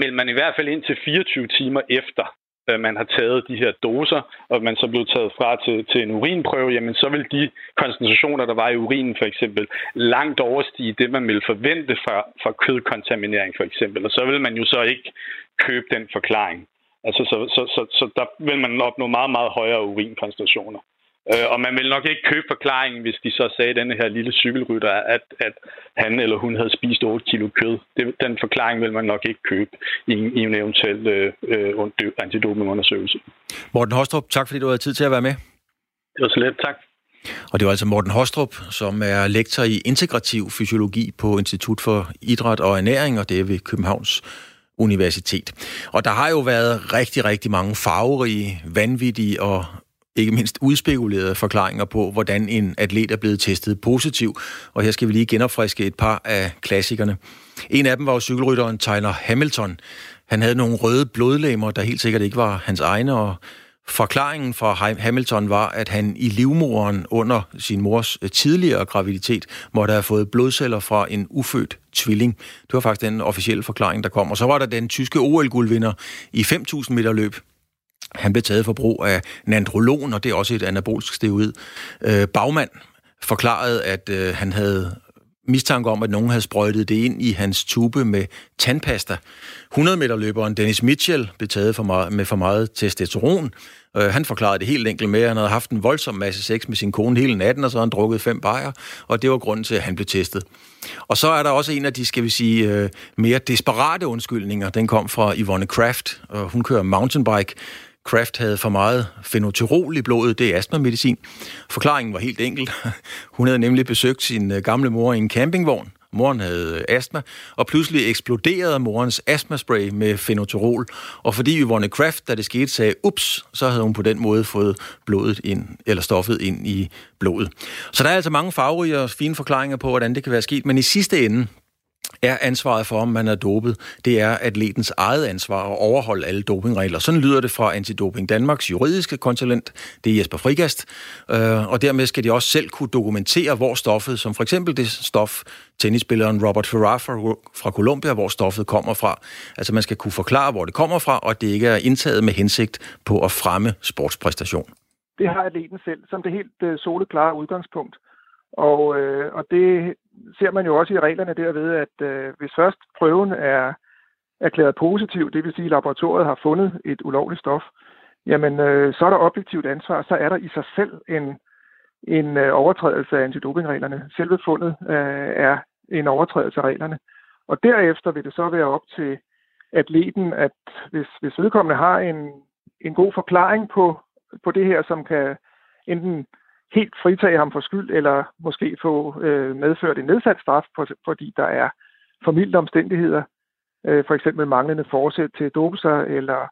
vil man i hvert fald ind til 24 timer efter, at man har taget de her doser, og man så blev taget fra til, til en urinprøve, jamen så vil de koncentrationer, der var i urinen for eksempel, langt overstige det, man ville forvente fra, fra kødkontaminering for eksempel. Og så vil man jo så ikke købe den forklaring. Altså, så, så, så, så der vil man opnå meget, meget højere urinkoncentrationer. Øh, og man vil nok ikke købe forklaringen, hvis de så sagde, denne her lille cykelrytter, at, at han eller hun havde spist 8 kilo kød. Det, den forklaring vil man nok ikke købe i, i en eventuel øh antidopingundersøgelse. Morten Hostrup, tak fordi du havde tid til at være med. Det var så let, tak. Og det var altså Morten Hostrup, som er lektor i integrativ fysiologi på Institut for Idræt og Ernæring, og det er ved Københavns Universitet. Og der har jo været rigtig, rigtig mange farverige, vanvittige og ikke mindst udspekulerede forklaringer på, hvordan en atlet er blevet testet positiv. Og her skal vi lige genopfriske et par af klassikerne. En af dem var jo cykelrytteren Tyler Hamilton. Han havde nogle røde blodlemmer, der helt sikkert ikke var hans egne, og Forklaringen fra Hamilton var, at han i livmoren under sin mors øh, tidligere graviditet måtte have fået blodceller fra en ufødt tvilling. Det var faktisk den officielle forklaring, der kom. Og så var der den tyske OL-guldvinder i 5.000 meter løb, han blev taget for brug af nandrolon, og det er også et anabolsk steroid. Øh, Bagmand forklarede, at øh, han havde mistanke om, at nogen havde sprøjtet det ind i hans tube med tandpasta. 100 meter løberen Dennis Mitchell blev taget for meget, med for meget testosteron. Øh, han forklarede det helt enkelt med, at han havde haft en voldsom masse sex med sin kone hele natten, og så havde han drukket fem bajer, og det var grunden til, at han blev testet. Og så er der også en af de, skal vi sige, øh, mere desperate undskyldninger. Den kom fra Yvonne Kraft, og hun kører mountainbike. Kraft havde for meget fenoterol i blodet, det er astmamedicin. Forklaringen var helt enkel. Hun havde nemlig besøgt sin øh, gamle mor i en campingvogn. Moren havde øh, astma, og pludselig eksploderede morens astmaspray med fenoterol. Og fordi Yvonne Kraft, da det skete, sagde ups, så havde hun på den måde fået blodet ind, eller stoffet ind i blodet. Så der er altså mange farverige og fine forklaringer på, hvordan det kan være sket, men i sidste ende, er ansvaret for, om man er dopet, det er atletens eget ansvar at overholde alle dopingregler. Sådan lyder det fra Antidoping Danmarks juridiske konsulent, det er Jesper Frigast, øh, og dermed skal de også selv kunne dokumentere, hvor stoffet, som for eksempel det stof, tennisspilleren Robert Ferrar fra, Colombia, hvor stoffet kommer fra. Altså man skal kunne forklare, hvor det kommer fra, og det ikke er indtaget med hensigt på at fremme sportspræstation. Det har atleten selv som det helt øh, soleklare udgangspunkt. Og, øh, og det ser man jo også i reglerne derved, at øh, hvis først prøven er erklæret positiv, det vil sige, at laboratoriet har fundet et ulovligt stof, jamen øh, så er der objektivt ansvar, så er der i sig selv en, en øh, overtrædelse af antidopingreglerne. Selve fundet øh, er en overtrædelse af reglerne. Og derefter vil det så være op til atleten, at hvis, hvis vedkommende har en, en god forklaring på, på det her, som kan enten helt fritage ham for skyld, eller måske få øh, medført en nedsat straf, fordi der er formidlede omstændigheder, øh, for eksempel manglende forsæt til doser eller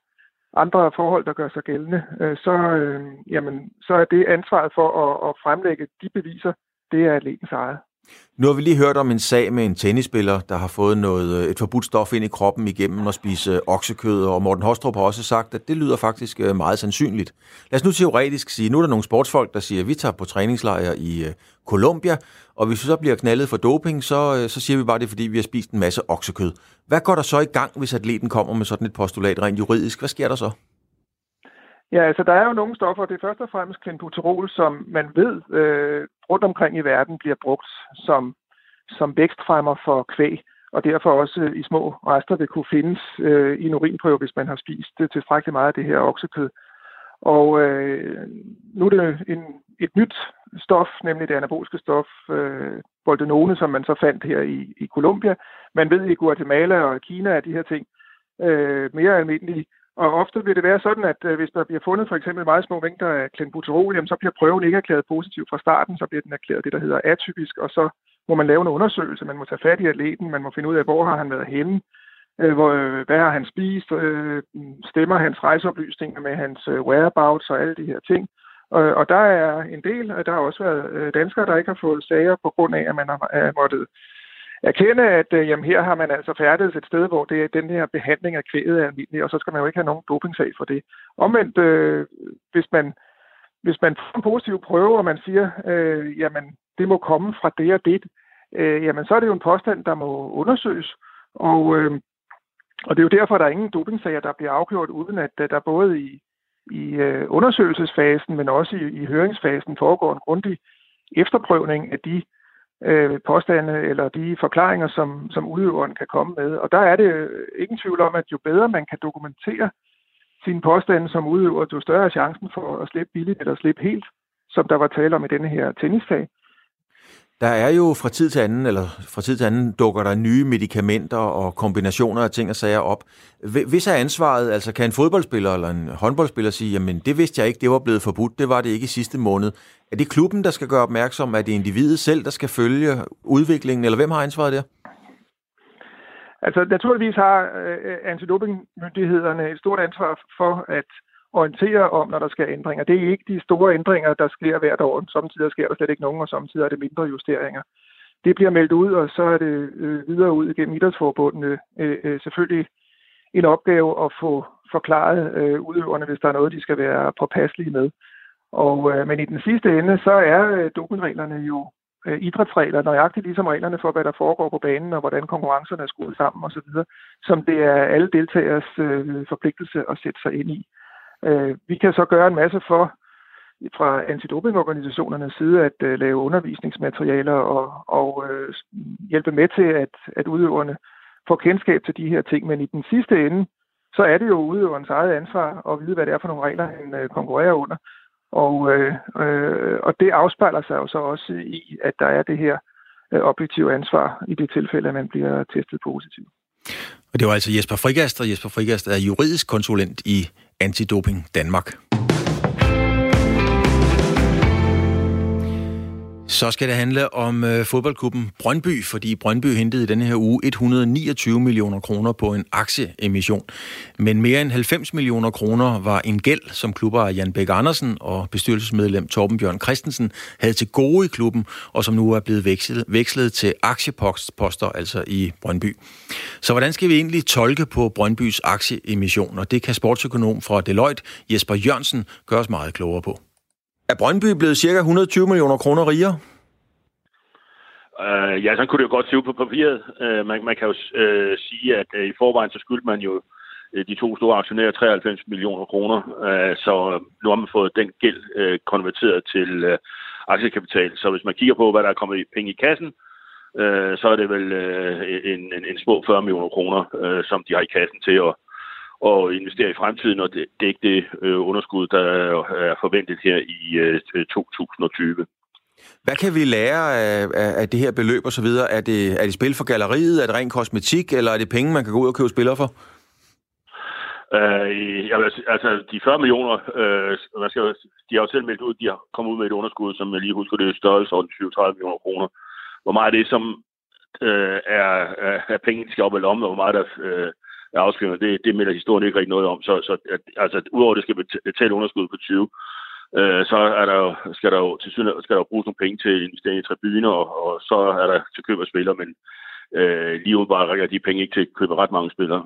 andre forhold, der gør sig gældende, øh, så, øh, jamen, så er det ansvaret for at, at fremlægge de beviser, det er atletens eget. Nu har vi lige hørt om en sag med en tennisspiller, der har fået noget, øh, et forbudt stof ind i kroppen igennem at spise øh, oksekød, og Morten Hostrup har også sagt, at det lyder faktisk øh, meget sandsynligt. Lad os nu teoretisk sige, nu er der nogle sportsfolk, der siger, at vi tager på træningslejr i Colombia, og hvis vi så bliver knaldet for doping, så, så siger vi bare, det er, fordi vi har spist en masse oksekød. Hvad går der så i gang, hvis atleten kommer med sådan et postulat rent juridisk? Hvad sker der så? Ja, altså der er jo nogle stoffer, det er først og fremmest klenbuterol, som man ved øh, rundt omkring i verden bliver brugt som, som vækstfremmer for kvæg, og derfor også i små rester vil kunne findes øh, i en urinprøve, hvis man har spist øh, tilstrækkeligt meget af det her oksekød. Og øh, nu er det en, et nyt stof, nemlig det anabolske stof, øh, boldenone, som man så fandt her i, i Colombia. Man ved i Guatemala og Kina, at de her ting øh, mere almindelige. Og ofte vil det være sådan, at øh, hvis der bliver fundet for eksempel meget små mængder af klenbuterol, jamen, så bliver prøven ikke erklæret positiv fra starten, så bliver den erklæret det, der hedder atypisk, og så må man lave en undersøgelse, man må tage fat i atleten, man må finde ud af, hvor har han været henne, øh, hvor, øh, hvad har han spist, stemmer hans rejseoplysninger med hans whereabouts og alle de her ting. Og, og der er en del, der har også været danskere, der ikke har fået sager på grund af, at man har måttet erkende, at øh, jamen, her har man altså færdet et sted, hvor det er den her behandling af kvæget er almindelig, og så skal man jo ikke have nogen dopingsag for det. Omvendt, øh, hvis man hvis man får en positiv prøve, og man siger, øh, jamen, det må komme fra det og det, øh, jamen, så er det jo en påstand, der må undersøges. Og, øh, og det er jo derfor, der er ingen dopingsager, der bliver afgjort, uden at øh, der både i, i øh, undersøgelsesfasen, men også i, i høringsfasen foregår en grundig efterprøvning af de øh, påstande eller de forklaringer, som, som udøveren kan komme med. Og der er det ingen tvivl om, at jo bedre man kan dokumentere sine påstande som udøver, jo større er chancen for at slippe billigt eller slippe helt, som der var tale om i denne her tennissag. Der er jo fra tid til anden, eller fra tid til anden, dukker der nye medicamenter og kombinationer af ting og sager op. Hvis er ansvaret, altså kan en fodboldspiller eller en håndboldspiller sige, jamen det vidste jeg ikke, det var blevet forbudt, det var det ikke i sidste måned. Er det klubben, der skal gøre opmærksom, Er det er individet selv, der skal følge udviklingen, eller hvem har ansvaret der? Altså naturligvis har øh, øh antidopingmyndighederne et stort ansvar for at orientere om, når der sker ændringer. Det er ikke de store ændringer, der sker hvert år. Samtidig sker der slet ikke nogen, og samtidig er det mindre justeringer. Det bliver meldt ud, og så er det øh, videre ud igennem idrætsforbundene øh, øh, selvfølgelig en opgave at få forklaret øh, udøverne, hvis der er noget, de skal være påpasselige med. Og, øh, men i den sidste ende, så er øh, dopingreglerne jo øh, idrætsregler, nøjagtigt ligesom reglerne for, hvad der foregår på banen, og hvordan konkurrencerne er skruet sammen osv., som det er alle deltagers øh, forpligtelse at sætte sig ind i. Øh, vi kan så gøre en masse for fra antidopingorganisationernes side at øh, lave undervisningsmaterialer og, og øh, hjælpe med til, at, at udøverne får kendskab til de her ting. Men i den sidste ende, så er det jo udøverens eget ansvar at vide, hvad det er for nogle regler, han øh, konkurrerer under. Og, øh, øh, og det afspejler sig jo så også i, at der er det her øh, objektive ansvar i det tilfælde, at man bliver testet positiv. Og det var altså Jesper Frigast, og Jesper Frigast er juridisk konsulent i Antidoping Danmark. Så skal det handle om øh, fodboldklubben Brøndby, fordi Brøndby hentede i denne her uge 129 millioner kroner på en aktieemission. Men mere end 90 millioner kroner var en gæld, som klubber Jan Bæk Andersen og bestyrelsesmedlem Torben Bjørn Christensen havde til gode i klubben, og som nu er blevet vekslet, vekslet til aktieposter, altså i Brøndby. Så hvordan skal vi egentlig tolke på Brøndbys aktieemission? Og det kan sportsøkonom fra Deloitte, Jesper Jørgensen, gøre os meget klogere på. Er Brøndby blevet cirka 120 millioner kroner rigere? Uh, ja, så kunne det jo godt se ud på papiret. Uh, man, man kan jo uh, sige, at uh, i forvejen så skyldte man jo uh, de to store aktionærer 93 millioner kroner. Uh, så nu har man fået den gæld uh, konverteret til uh, aktiekapital. Så hvis man kigger på, hvad der er kommet i penge i kassen, uh, så er det vel uh, en, en, en små 40 millioner kroner, uh, som de har i kassen til at og investere i fremtiden, og det, det øh, underskud, der er forventet her i øh, 2020. Hvad kan vi lære af, af, af det her beløb osv.? Er det, er det spil for galleriet? Er det ren kosmetik? Eller er det penge, man kan gå ud og købe spillere for? Øh, jeg vil, altså, de 40 millioner, øh, man skal, de har jo selv meldt ud, de har kommet ud med et underskud, som jeg lige husker, det er størrelse over 20-30 millioner kroner. Hvor meget af det, som øh, er, er, er penge, de skal op i lommen, og hvor meget der øh, afskrivninger, det, det melder historien ikke rigtig noget om. Så, så at, altså, udover det skal betale underskud på 20, øh, så er der skal der jo til synes, skal der jo bruges nogle penge til investering i tribuner, og, og så er der til køb af spillere, men øh, lige bare rækker de penge ikke til at købe ret mange spillere.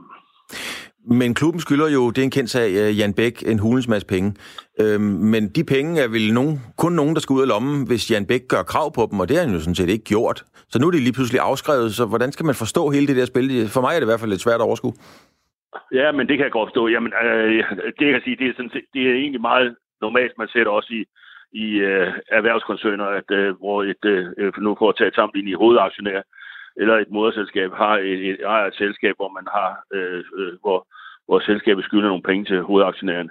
Men klubben skylder jo, det er en kendt sag, øh, Jan Bæk en hulens masse penge. Øhm, men de penge er vel nogen, kun nogen, der skal ud af lommen, hvis Jan Bæk gør krav på dem, og det har han jo sådan set ikke gjort. Så nu er det lige pludselig afskrevet, så hvordan skal man forstå hele det der spil? For mig er det i hvert fald lidt svært at overskue. Ja, men det kan jeg godt forstå. Jamen, øh, det jeg kan sige, det er, sådan, det er egentlig meget normalt, man ser det også i, i øh, erhvervskoncerner, at øh, hvor et, øh, nu for at tage et sammenligning i hovedaktionær, eller et moderselskab har et, et, ejer et selskab, hvor man har, øh, øh, hvor, hvor selskabet skylder nogle penge til hovedaktionæren,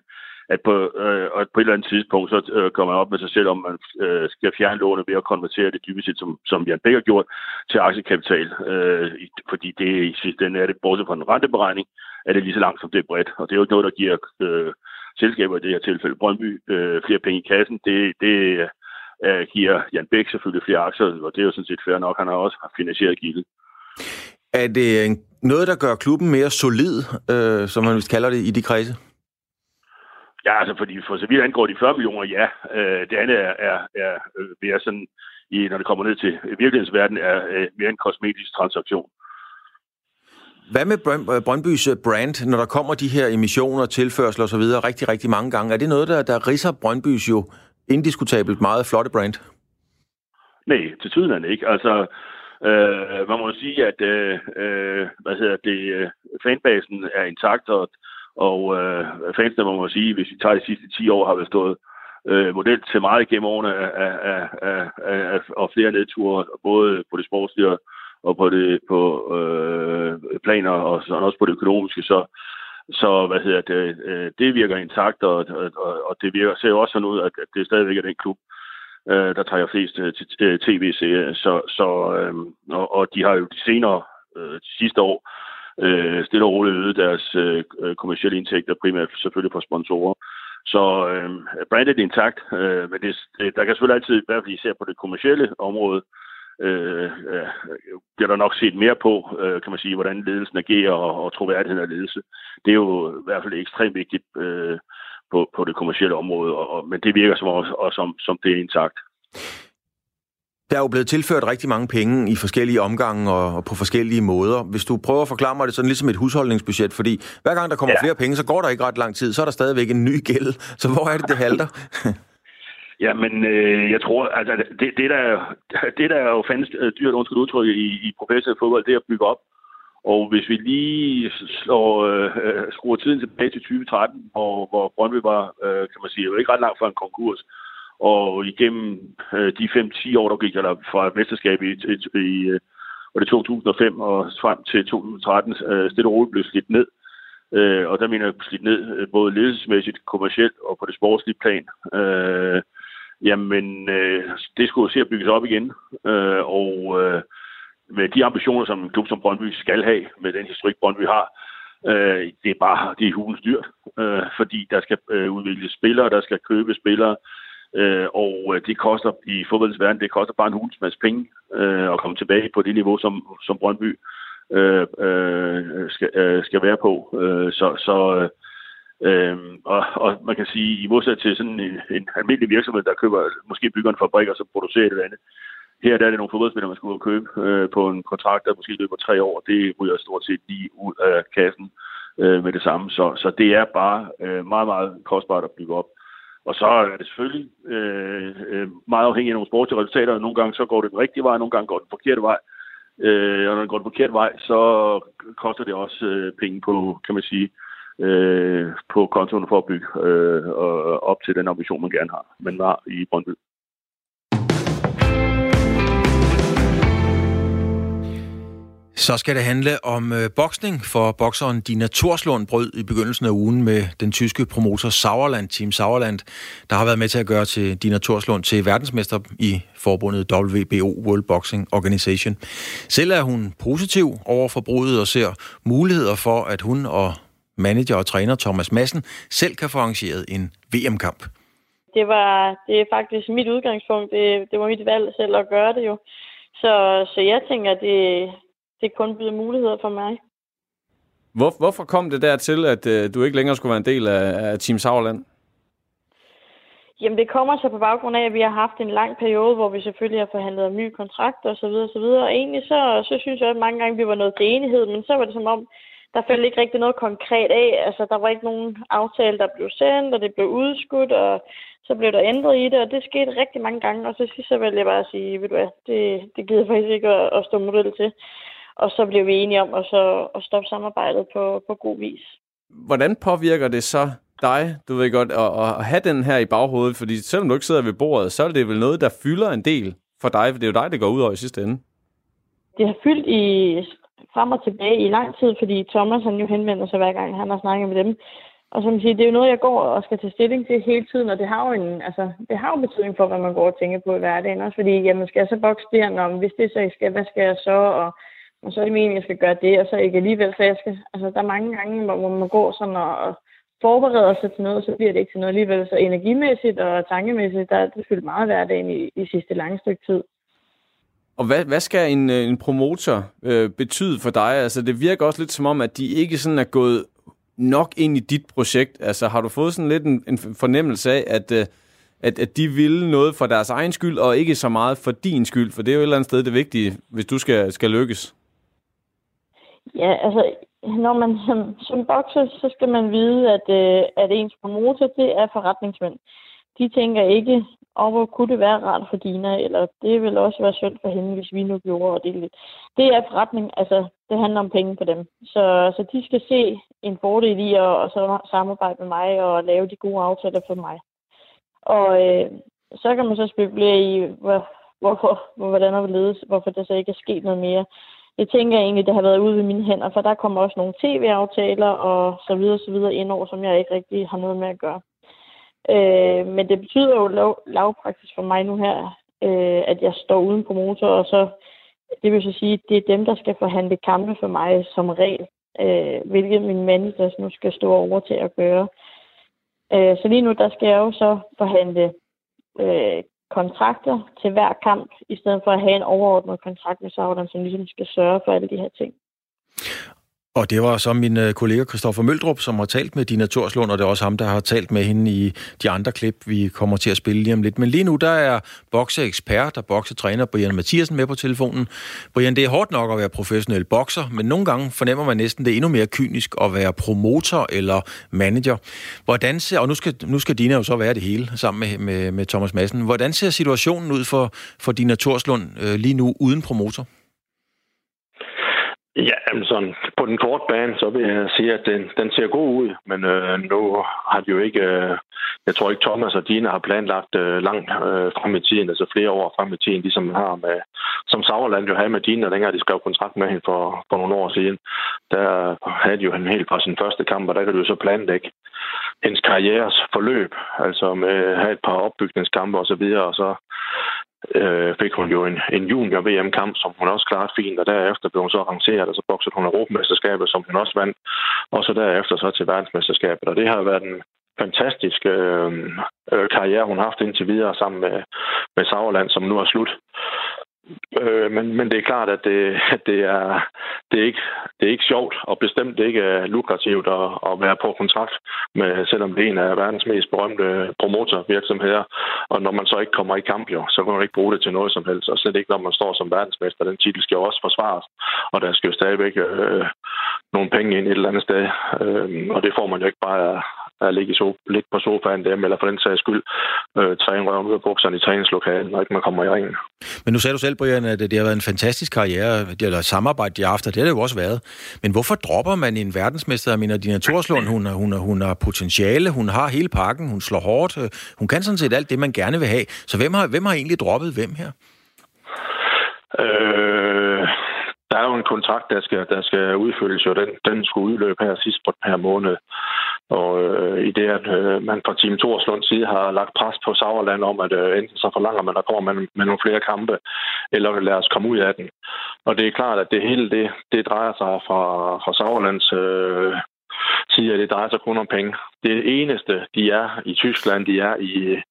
at på, øh, at på et eller andet tidspunkt, så øh, kommer man op med sig selv, om man øh, skal fjerne lånet ved at konvertere det dybest set, som, som Jan Bæk har gjort, til aktiekapital. Øh, fordi det i sidste ende er det, bortset fra en renteberegning, er det lige så langt som det er bredt. Og det er jo ikke noget, der giver øh, selskaber i det her tilfælde Brøndby øh, flere penge i kassen. Det, det øh, giver Jan Bæk selvfølgelig flere aktier, og det er jo sådan set fair nok. Han har også finansieret gildet. Er det noget, der gør klubben mere solid, øh, som man vist kalder det, i de kredse? Ja, altså fordi for så vidt angår de 40 millioner, ja. Øh, det andet er, er, er øh, mere sådan, i, når det kommer ned til virkelighedens er øh, mere en kosmetisk transaktion. Hvad med Brøndbys brand, når der kommer de her emissioner, tilførsler osv. rigtig, rigtig mange gange? Er det noget, der, der riser Brøndbys jo indiskutabelt meget flotte brand? Nej, til tiden ikke. Altså, øh, man må sige, at øh, øh hvad hedder det, øh, fanbasen er intakt, og og øh, fansene må sige, hvis vi tager de sidste 10 år, har vi stået øh, model til meget gennem årene af, af, af, af, af, af flere nedture, både på det sportslige og på det på øh, planer, og sådan også på det økonomiske. Så, så hvad hedder det, øh, det virker intakt, og, og, og det virker, ser jo også sådan ud, at, det stadigvæk er den klub, øh, der tager flest øh, øh tv-serier. Så, så, øh, og, og de har jo de senere, øh, de sidste år, øh, stille og roligt øget deres øh, øh kommersielle indtægter, primært selvfølgelig fra sponsorer. Så øh, brandet er intakt, øh, men det, der kan selvfølgelig altid, i hvert fald især på det kommersielle område, øh, øh, bliver der nok set mere på, øh, kan man sige, hvordan ledelsen agerer og, og troværdigheden af ledelse. Det er jo i hvert fald ekstremt vigtigt øh, på, på det kommersielle område, og, og, men det virker som, også, og som, som det er intakt. Der er jo blevet tilført rigtig mange penge i forskellige omgange og på forskellige måder. Hvis du prøver at forklare mig det sådan ligesom et husholdningsbudget, fordi hver gang der kommer ja. flere penge, så går der ikke ret lang tid, så er der stadigvæk en ny gæld. Så hvor er det, det halter? Ja, men øh, jeg tror, altså det, det, der, det der er jo fandest øh, dyrt, undskyld udtryk, i, i professionel fodbold, det er at bygge op. Og hvis vi lige slår, øh, øh skruer tiden tilbage til 2013, hvor, hvor Brøndby var, øh, kan man sige, jo ikke ret langt fra en konkurs, og igennem øh, de 5-10 år, der gik der fra mesterskabet i, i, i var det 2005 og frem til 2013, øh, stille og roligt blev slidt ned. Øh, og der mener jeg slidt ned både ledelsesmæssigt, kommercielt og på det sportslige plan. Øh, jamen, øh, det skulle se at bygges op igen. Øh, og øh, med de ambitioner, som en klub som Brøndby skal have, med den historik, Brøndby har, øh, det er bare det er hulens dyrt. Øh, fordi der skal øh, udvikles spillere, der skal købe spillere, Øh, og øh, det koster i fodboldens verden, det koster bare en hulens masse penge øh, at komme tilbage på det niveau, som, som Brøndby øh, øh, skal, øh, skal være på. Øh, så så øh, Øhm, og, og man kan sige, i modsætning til sådan en, en almindelig virksomhed, der køber, måske bygger en fabrik og så producerer et eller andet, her der er det nogle fodboldspillere, man skal ud og købe øh, på en kontrakt, der måske løber tre år. Det ryger stort set lige ud af kassen øh, med det samme. Så, så det er bare øh, meget, meget kostbart at bygge op. Og så er det selvfølgelig øh, øh, meget afhængigt af nogle sportslige resultater. Nogle gange så går det den rigtige vej, nogle gange går det den forkerte vej. Øh, og når det går den forkerte vej, så koster det også øh, penge på, kan man sige, øh, Øh, på kontoen for at bygge øh, op til den ambition, man gerne har. Man var i Brøndby. Så skal det handle om øh, boksning, for bokseren Dina Torslund brød i begyndelsen af ugen med den tyske promotor Sauerland, Team Sauerland, der har været med til at gøre til Dina Torslund til verdensmester i forbundet WBO, World Boxing Organization. Selv er hun positiv over for og ser muligheder for, at hun og manager og træner Thomas Madsen selv kan få arrangeret en VM-kamp. Det var det er faktisk mit udgangspunkt. Det, det var mit valg selv at gøre det jo. Så, så jeg tænker, det, det kun byder muligheder for mig. Hvor, hvorfor kom det dertil, at øh, du ikke længere skulle være en del af, af Team Sauerland? Jamen, det kommer så på baggrund af, at vi har haft en lang periode, hvor vi selvfølgelig har forhandlet om nye kontrakter osv. osv. Og egentlig så, så synes jeg, at mange gange vi var nået til enighed, men så var det som om, der faldt ikke rigtig noget konkret af. Altså, der var ikke nogen aftale, der blev sendt, og det blev udskudt, og så blev der ændret i det, og det skete rigtig mange gange. Og så sidst så ville jeg bare sige, ved du hvad, det, det gider faktisk ikke at, at stå model til. Og så blev vi enige om at, så, at stoppe samarbejdet på, på god vis. Hvordan påvirker det så dig, du ved godt, at, at have den her i baghovedet? Fordi selvom du ikke sidder ved bordet, så er det vel noget, der fylder en del for dig, for det er jo dig, det går ud over i sidste ende. Det har fyldt i frem og tilbage i lang tid, fordi Thomas han jo henvender sig hver gang, han har snakket med dem. Og som siger, det er jo noget, jeg går og skal tage stilling til hele tiden, og det har jo en, altså, det har jo betydning for, hvad man går og tænker på i hverdagen. Også fordi, jamen, skal jeg så bokse det når, hvis det så ikke skal, hvad skal jeg så? Og og så er det meningen, at jeg skal gøre det, og så ikke alligevel. Så jeg skal, altså, der er mange gange, hvor man går sådan og forbereder sig til noget, så bliver det ikke til noget alligevel. Så energimæssigt og tankemæssigt, der er det fyldt meget hverdagen i, i sidste lange stykke tid. Og hvad, hvad skal en, øh, en promotor øh, betyde for dig? Altså, det virker også lidt som om, at de ikke sådan er gået nok ind i dit projekt. Altså, har du fået sådan lidt en, en fornemmelse af, at, øh, at, at de vil noget for deres egen skyld, og ikke så meget for din skyld? For det er jo et eller andet sted det vigtige, hvis du skal, skal lykkes. Ja, altså, når man som, som bokser, så skal man vide, at, øh, at ens promotor, det er forretningsmænd. De tænker ikke, og hvor kunne det være rart for Dina, eller det ville også være synd for hende, hvis vi nu gjorde og det lidt. Det er forretning, altså det handler om penge for dem. Så, så de skal se en fordel i at og så samarbejde med mig og lave de gode aftaler for mig. Og øh, så kan man så spekulere i, hvor, hvorfor, hvordan og ledes, hvorfor der så ikke er sket noget mere Jeg tænker egentlig, det har været ude ved mine hænder, for der kommer også nogle tv-aftaler og så videre, så videre indover, som jeg ikke rigtig har noget med at gøre. Øh, men det betyder jo lav, lavpraktisk for mig nu her, øh, at jeg står uden på motor, og så det vil så sige, at det er dem, der skal forhandle kampe for mig som regel, øh, hvilket min manager nu skal stå over til at gøre. Øh, så lige nu, der skal jeg jo så forhandle øh, kontrakter til hver kamp, i stedet for at have en overordnet kontrakt med Sauron, som ligesom skal sørge for alle de her ting. Og det var så min øh, kollega Christoffer Møldrup, som har talt med Dina Torslund, og det er også ham, der har talt med hende i de andre klip, vi kommer til at spille lige om lidt. Men lige nu, der er bokseekspert og boksetræner Brian Mathiasen med på telefonen. Brian, det er hårdt nok at være professionel bokser, men nogle gange fornemmer man næsten, det er endnu mere kynisk at være promotor eller manager. Hvordan ser, og nu skal, nu skal Dina jo så være det hele sammen med, med, med Thomas Madsen. Hvordan ser situationen ud for, for Dina Torslund øh, lige nu uden promotor? Ja, jamen sådan, på den korte bane, så vil jeg sige, at den, den ser god ud, men øh, nu har de jo ikke, øh, jeg tror ikke Thomas og Dina har planlagt øh, langt øh, frem i tiden, altså flere år frem i tiden, ligesom har med, som Sauerland jo havde med Dina, dengang de skrev kontrakt med hende for, for nogle år siden. Der havde de jo hende helt fra sin første kamp, og der kan du jo så planlægge hendes karrieres forløb, altså med at have et par opbygningskampe osv., og, så videre, og så øh, fik hun jo en, en junior-VM-kamp, som hun også klarede fint, og derefter blev hun så arrangeret, og så boksede hun Europamesterskabet, som hun også vandt, og så derefter så til verdensmesterskabet. Og det har været en, fantastisk øh, øh, karriere, hun har haft indtil videre sammen med, med Sauerland, som nu er slut. Øh, men, men det er klart, at det, at det, er, det, er ikke, det er ikke sjovt, og bestemt ikke er lukrativt at, at være på kontrakt, med, selvom det er en af verdens mest berømte promotorvirksomheder. Og når man så ikke kommer i kamp, jo, så kan man ikke bruge det til noget som helst. Og slet ikke, når man står som verdensmester. Den titel skal jo også forsvares, og der skal jo stadigvæk øh, nogle penge ind et eller andet sted. Øh, og det får man jo ikke bare at ligge, i so, ligge på sofaen dem, eller for den sags skyld øh, træne røven ud af bukserne i træningslokalet, når ikke man kommer i ringen. Men nu sagde du selv, Brian, at det har været en fantastisk karriere, eller samarbejde, de har haft, og det har det jo også været. Men hvorfor dropper man en verdensmester? Jeg mener, Dina Torslund, hun, hun, hun har potentiale, hun har hele pakken, hun slår hårdt, øh, hun kan sådan set alt det, man gerne vil have. Så hvem har, hvem har egentlig droppet hvem her? Øh, der er jo en kontrakt, der skal, der skal udfyldes, og den, den skulle udløbe her sidst på den her måned. Og øh, i det, at øh, man fra Team Torslunds side har lagt pres på Sauerland om, at øh, enten så forlanger man, at der kommer man med nogle flere kampe, eller lad os komme ud af den. Og det er klart, at det hele det, det drejer sig fra, fra Sauerlands øh, side, at det drejer sig kun om penge. Det eneste, de er i Tyskland, de er i,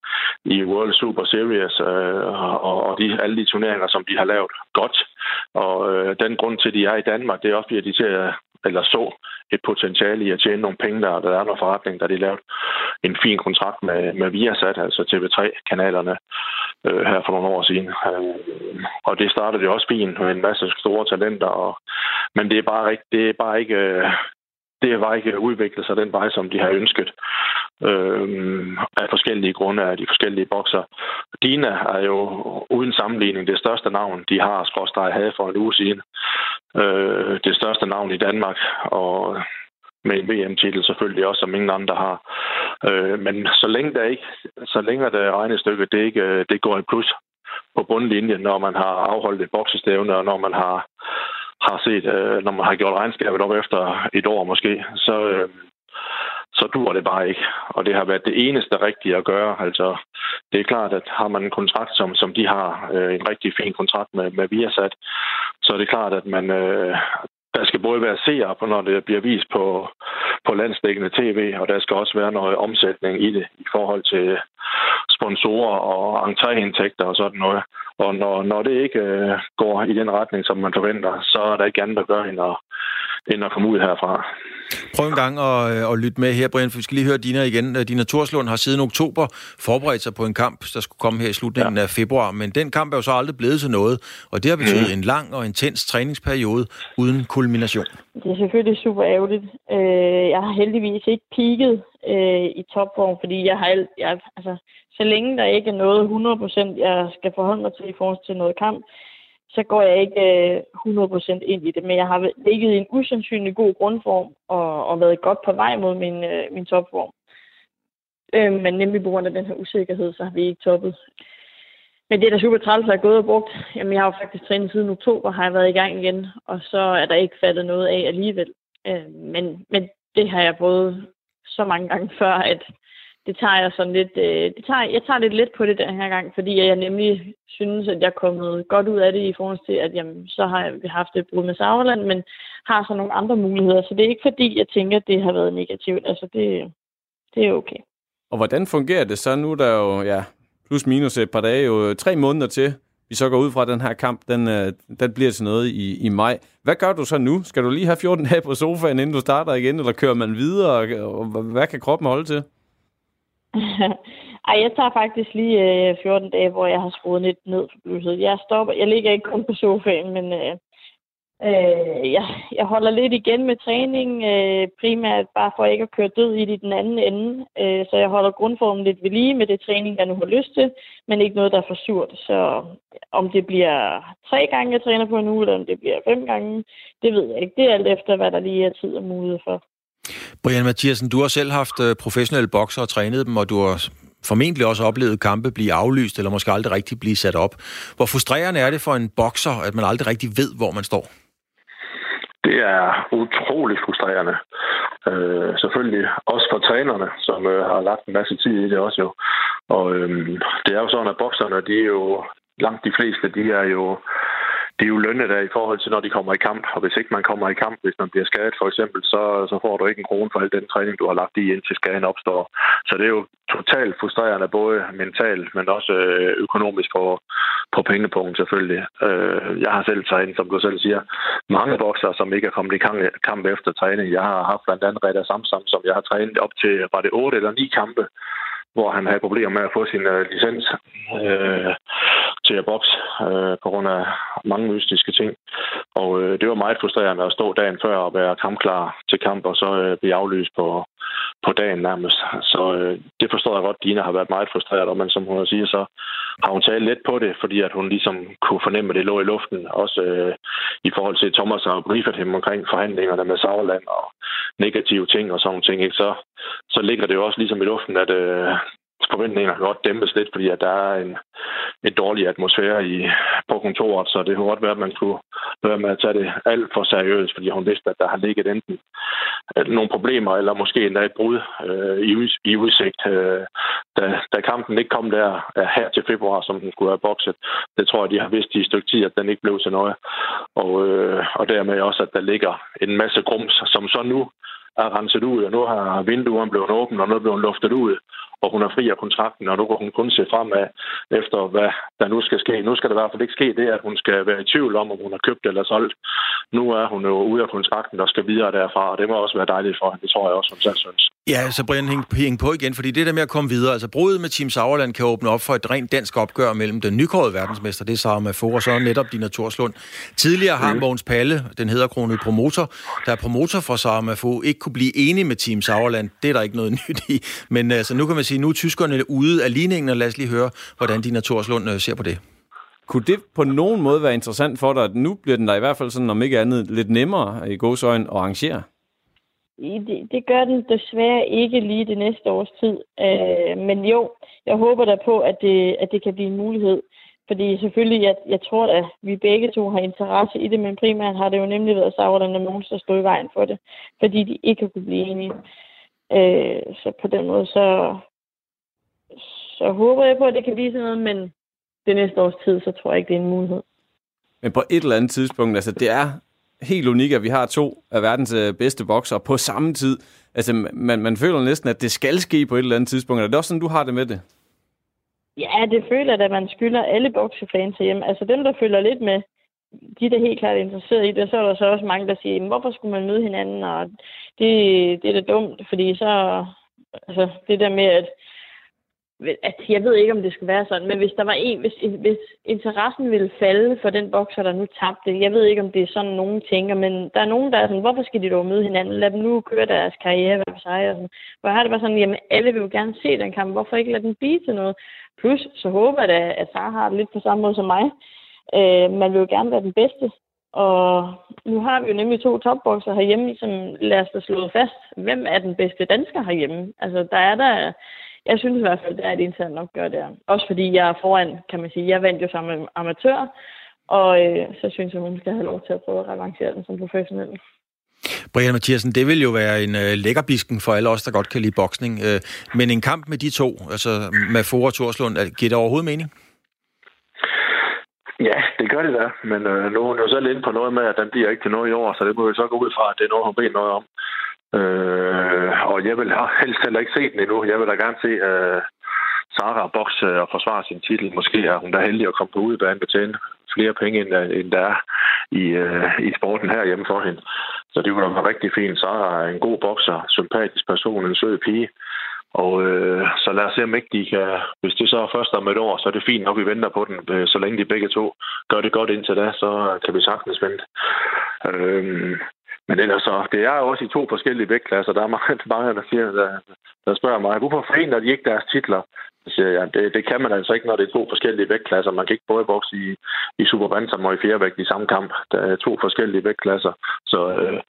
i World Super Series, øh, og, og de, alle de turneringer, som de har lavet godt. Og øh, den grund til, at de er i Danmark, det er også, fordi de ser, eller så et potentiale i at tjene nogle penge, der, der er noget forretning, der de lavet en fin kontrakt med, med Viasat, altså TV3-kanalerne, øh, her for nogle år siden. Øh, og det startede jo også fint med en masse store talenter, og, men det er bare ikke, det er bare ikke, øh, det har bare ikke udviklet sig den vej, som de har ønsket. Øh, af forskellige grunde af de forskellige bokser. Dina er jo uden sammenligning det største navn, de har, skråstrej havde for en uge siden. Øh, det største navn i Danmark, og med en VM-titel selvfølgelig også, som ingen andre har. Øh, men så længe der ikke, så længe det regnestykke, det ikke øh, det går i plus på bundlinjen, når man har afholdt et boksestævne, og når man har har set, øh, når man har gjort regnskabet op efter et år måske, så, øh, så dur det bare ikke. Og det har været det eneste rigtige at gøre. Altså, det er klart, at har man en kontrakt, som, som de har, øh, en rigtig fin kontrakt med, med Viasat, så er det klart, at man, øh, der skal både være seere på, når det bliver vist på, på landsdækkende tv, og der skal også være noget omsætning i det i forhold til sponsorer og entréindtægter og sådan noget. Og når, når det ikke øh, går i den retning, som man forventer, så er der ikke andet at gøre end at, end at komme ud herfra. Prøv en gang at, øh, at lytte med her, Brian, for vi skal lige høre Dina igen. Øh, Dina Torslund har siden oktober forberedt sig på en kamp, der skulle komme her i slutningen ja. af februar, men den kamp er jo så aldrig blevet til noget, og det har betydet mm. en lang og intens træningsperiode uden kulmination. Det er selvfølgelig super ærgerligt. Jeg har heldigvis ikke peaked i topform, fordi jeg har, jeg, altså, så længe der ikke er noget 100% jeg skal forholde mig til i forhold til noget kamp, så går jeg ikke øh, 100% ind i det. Men jeg har ligget i en usandsynlig god grundform og, og været godt på vej mod min, øh, min topform. Øh, men nemlig på grund af den her usikkerhed, så har vi ikke toppet. Men det er da super træls, at jeg har gået og brugt. Jamen, jeg har jo faktisk trænet siden oktober, har jeg været i gang igen, og så er der ikke faldet noget af alligevel. Øh, men, men det har jeg prøvet så mange gange før, at det tager jeg sådan lidt, øh, det tager, jeg tager lidt let på det den her gang, fordi jeg nemlig synes, at jeg er kommet godt ud af det i forhold til, at jamen, så har vi haft et brud med Sauerland, men har så nogle andre muligheder. Så det er ikke fordi, jeg tænker, at det har været negativt. Altså, det, det er okay. Og hvordan fungerer det så? Nu der jo, ja, plus minus et par dage, jo tre måneder til, vi så går ud fra den her kamp, den, øh, den bliver til noget i, i maj. Hvad gør du så nu? Skal du lige have 14 dage på sofaen, inden du starter igen, eller kører man videre? Og hvad kan kroppen holde til? Ej, jeg tager faktisk lige øh, 14 dage, hvor jeg har skruet lidt ned for blusset. Jeg stopper, jeg ligger ikke kun på sofaen, men øh, øh, jeg, jeg holder lidt igen med træning, øh, primært bare for ikke at køre død i det i den anden ende. Øh, så jeg holder grundformen lidt ved lige med det træning, jeg nu har lyst til, men ikke noget, der er for surt. Så om det bliver tre gange, jeg træner på en uge, eller om det bliver fem gange, det ved jeg ikke. Det er alt efter, hvad der lige er tid og mulighed for. Brian Mathiasen, du har selv haft øh, professionelle bokser og trænet dem, og du har formentlig også oplevet kampe blive aflyst, eller måske aldrig rigtig blive sat op. Hvor frustrerende er det for en bokser, at man aldrig rigtig ved, hvor man står? Det er utrolig frustrerende. Øh, selvfølgelig også for trænerne, som øh, har lagt en masse tid i det også jo. Og øh, det er jo sådan, at bokserne, de er jo langt de fleste, de er jo de er jo lønnet der i forhold til, når de kommer i kamp. Og hvis ikke man kommer i kamp, hvis man bliver skadet for eksempel, så, så får du ikke en krone for al den træning, du har lagt i, indtil skaden opstår. Så det er jo totalt frustrerende, både mentalt, men også øh, økonomisk på, på pengepunkten selvfølgelig. Øh, jeg har selv trænet, som du selv siger, mange bokser, som ikke er kommet i kamp efter træning. Jeg har haft blandt andet Reda Samsam, som jeg har trænet op til, var det 8 eller 9 kampe, hvor han havde problemer med at få sin øh, licens øh, til at bokse øh, på grund af mange mystiske ting. Og øh, det var meget frustrerende at stå dagen før og være kampklar til kamp, og så øh, blive aflyst på, på dagen nærmest. Så øh, det forstår jeg godt, Dina har været meget frustreret, men som hun siger, så har hun talt lidt på det, fordi at hun ligesom kunne fornemme, at det lå i luften. Også øh, i forhold til Thomas har briefet ham omkring forhandlingerne med Sauerland og negative ting og sådan ting. Ikke? Så, så ligger det jo også ligesom i luften, at øh, forventningerne kan godt dæmpes lidt, fordi at der er en, en dårlig atmosfære i, på kontoret, så det kunne godt være, at man skulle være med at tage det alt for seriøst, fordi hun vidste, at der har ligget enten øh, nogle problemer, eller måske endda et brud øh, i, i udsigt. Øh, da, da kampen ikke kom der øh, her til februar, som den skulle have bokset, det tror jeg, de har vidst i et stykke tid, at den ikke blev til noget. Og, øh, og dermed også, at der ligger en masse grums, som så nu er renset ud, og nu har vinduerne blevet åbent, og nu er blevet luftet ud og hun er fri af kontrakten, og nu kan hun kun se fremad efter, hvad der nu skal ske. Nu skal det i hvert fald ikke ske det, at hun skal være i tvivl om, om hun har købt eller solgt. Nu er hun jo ude af kontrakten, der skal videre derfra, og det må også være dejligt for hende. Det tror jeg også, hun selv synes. Ja, så Brian, hæng, hæng på igen, fordi det der med at komme videre, altså brudet med Team Sauerland kan åbne op for et rent dansk opgør mellem den nykårede verdensmester, det er Sarah Mafo, og så netop Dina Torslund. Tidligere har mm. Mogens Palle, den hedderkronede promotor, der er promotor for Sarah Mafo, ikke kunne blive enig med Team Sauerland. Det er der ikke noget nyt i. Men altså, nu kan man sige, nu er tyskerne ude af ligningen, og lad os lige høre, hvordan Dina Torslund øh, ser på det. Kunne det på nogen måde være interessant for dig, at nu bliver den der i hvert fald sådan, om ikke andet, lidt nemmere i godsøjen at arrangere? Det, det gør den desværre ikke lige det næste års tid. Øh, men jo, jeg håber da på, at det, at det kan blive en mulighed. Fordi selvfølgelig, jeg, jeg tror, at vi begge to har interesse i det, men primært har det jo nemlig været Sauerland og Mogens, der stod i vejen for det, fordi de ikke har kunne blive enige. Øh, så på den måde, så, så håber jeg på, at det kan blive sådan noget, men det næste års tid, så tror jeg ikke, det er en mulighed. Men på et eller andet tidspunkt, altså det er helt unik, at vi har to af verdens øh, bedste bokser på samme tid. Altså man, man føler næsten, at det skal ske på et eller andet tidspunkt. Er det også sådan, du har det med det? Ja, det føler jeg, at man skylder alle boksefans hjemme. Altså dem, der følger lidt med, de der helt klart interesseret i det. Så er der så også mange, der siger, hvorfor skulle man møde hinanden? Og det, det er da dumt, fordi så... Altså det der med, at at jeg ved ikke, om det skulle være sådan, men hvis der var en, hvis, hvis interessen ville falde for den bokser, der nu tabte, jeg ved ikke, om det er sådan, nogen tænker, men der er nogen, der er sådan, hvorfor skal de dog møde hinanden? Lad dem nu køre deres karriere hver for sig. Og sådan. Hvor har det bare sådan, jamen alle vil jo gerne se den kamp, hvorfor ikke lade den blive til noget? Plus, så håber jeg da, at Sara har det lidt på samme måde som mig. Øh, man vil jo gerne være den bedste, og nu har vi jo nemlig to topbokser herhjemme, som lader os da slå fast, hvem er den bedste dansker herhjemme? Altså, der er der jeg synes i hvert fald, det er et internt opgør der. Også fordi jeg er foran, kan man sige. Jeg vandt jo sammen amatør, og øh, så synes jeg, hun skal have lov til at prøve at revancere den som professionel. Brian Mathiasen, det vil jo være en øh, lækkerbisken for alle os, der godt kan lide boksning. Øh, men en kamp med de to, altså med Fore og Torslund, giver det overhovedet mening? Ja, det gør det da. Men øh, nu er hun jo selv inde på noget med, at den bliver ikke til noget i år, så det må vi så gå ud fra, at det er noget, hun ved noget om. Øh, og jeg vil helst heller ikke se den endnu. Jeg vil da gerne se øh, Sara bokse og øh, forsvare sin titel. Måske er hun da heldig at komme på udebane og tjene flere penge, end, øh, end der er i, øh, i sporten her hjemme for hende. Så det kunne da være rigtig fint. Sara er en god bokser, sympatisk person, en sød pige. Og øh, så lad os se, om ikke de kan... Hvis det så er først om et år, så er det fint nok, vi venter på den. Øh, så længe de begge to gør det godt indtil da, så kan vi sagtens vente. Øh, men ellers så, det er også i to forskellige vægtklasser. Der er mange, mange der, siger, der, der spørger mig, hvorfor forener de ikke deres titler? Så siger jeg, det, det kan man altså ikke, når det er to forskellige vægtklasser. Man kan ikke både bokse i, i Super Bantam og i fjerdevægt i samme kamp. Der er to forskellige vægtklasser. Så øh,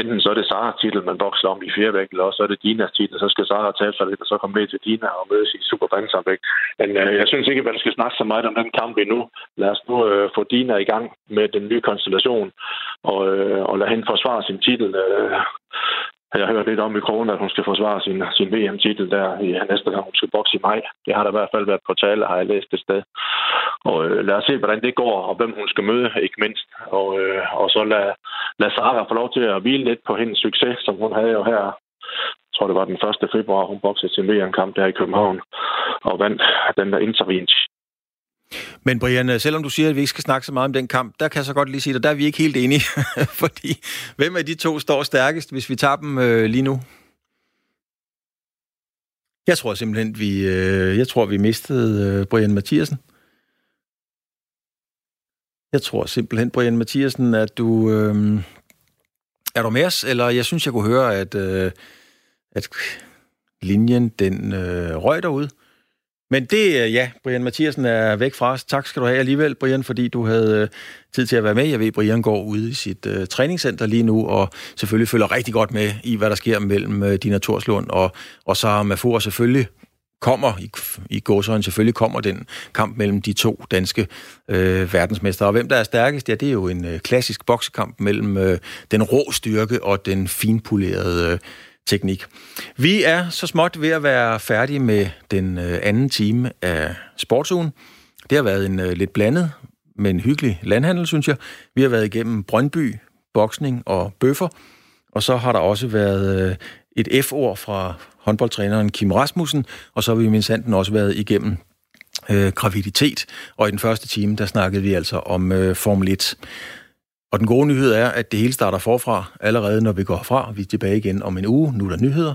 enten så er det Sara titel, man bokser om i fjerdevægt, eller også så er det Dinas titel. Så skal Sara tage sig lidt, og så komme med til Dina og mødes i Super Bantam vægt. Men øh, jeg synes ikke, at man skal snakke så meget om den kamp endnu. Lad os nu øh, få Dina i gang med den nye konstellation, og, øh, og lad hende forsvare sin titel. Øh, jeg har hørt lidt om i krogen, at hun skal forsvare sin, sin VM-titel der i næste gang, hun skal bokse i maj. Det har der i hvert fald været på tale, har jeg læst det sted. Og øh, lad os se, hvordan det går, og hvem hun skal møde, ikke mindst. Og, øh, og så lad, lad Sara få lov til at hvile lidt på hendes succes, som hun havde jo her jeg tror, det var den 1. februar, hun boksede sin VM-kamp der i København og vandt den der interim men Brian, øh, selvom du siger, at vi ikke skal snakke så meget om den kamp, der kan jeg så godt lige sige, at der er vi ikke helt enige. Fordi hvem af de to står stærkest, hvis vi tager dem øh, lige nu? Jeg tror simpelthen, vi, øh, jeg tror, vi mistede øh, Brian Mathiasen. Jeg tror simpelthen, Brian Mathiasen, at du... Øh, er du med os? Eller jeg synes, jeg kunne høre, at, øh, at linjen den øh, røg derude. Men det, øh, ja, Brian Mathiasen er væk fra os. Tak skal du have alligevel, Brian, fordi du havde øh, tid til at være med. Jeg ved, Brian går ude i sit uh, træningscenter lige nu, og selvfølgelig følger rigtig godt med i, hvad der sker mellem uh, Dina Torslund og, og Sara Mafur. Selvfølgelig kommer, i, i gåsøjne selvfølgelig kommer den kamp mellem de to danske øh, verdensmestre. Og hvem der er stærkest, ja, det er jo en øh, klassisk boksekamp mellem øh, den rå styrke og den finpolerede øh, teknik. Vi er så småt ved at være færdige med den øh, anden time af sportsugen. Det har været en øh, lidt blandet, men hyggelig landhandel, synes jeg. Vi har været igennem Brøndby, boksning og bøffer, og så har der også været øh, et F-ord fra håndboldtræneren Kim Rasmussen, og så har vi mindst også været igennem øh, graviditet, og i den første time, der snakkede vi altså om øh, Formel 1. Og den gode nyhed er, at det hele starter forfra allerede, når vi går fra. Vi er tilbage igen om en uge. Nu er der nyheder,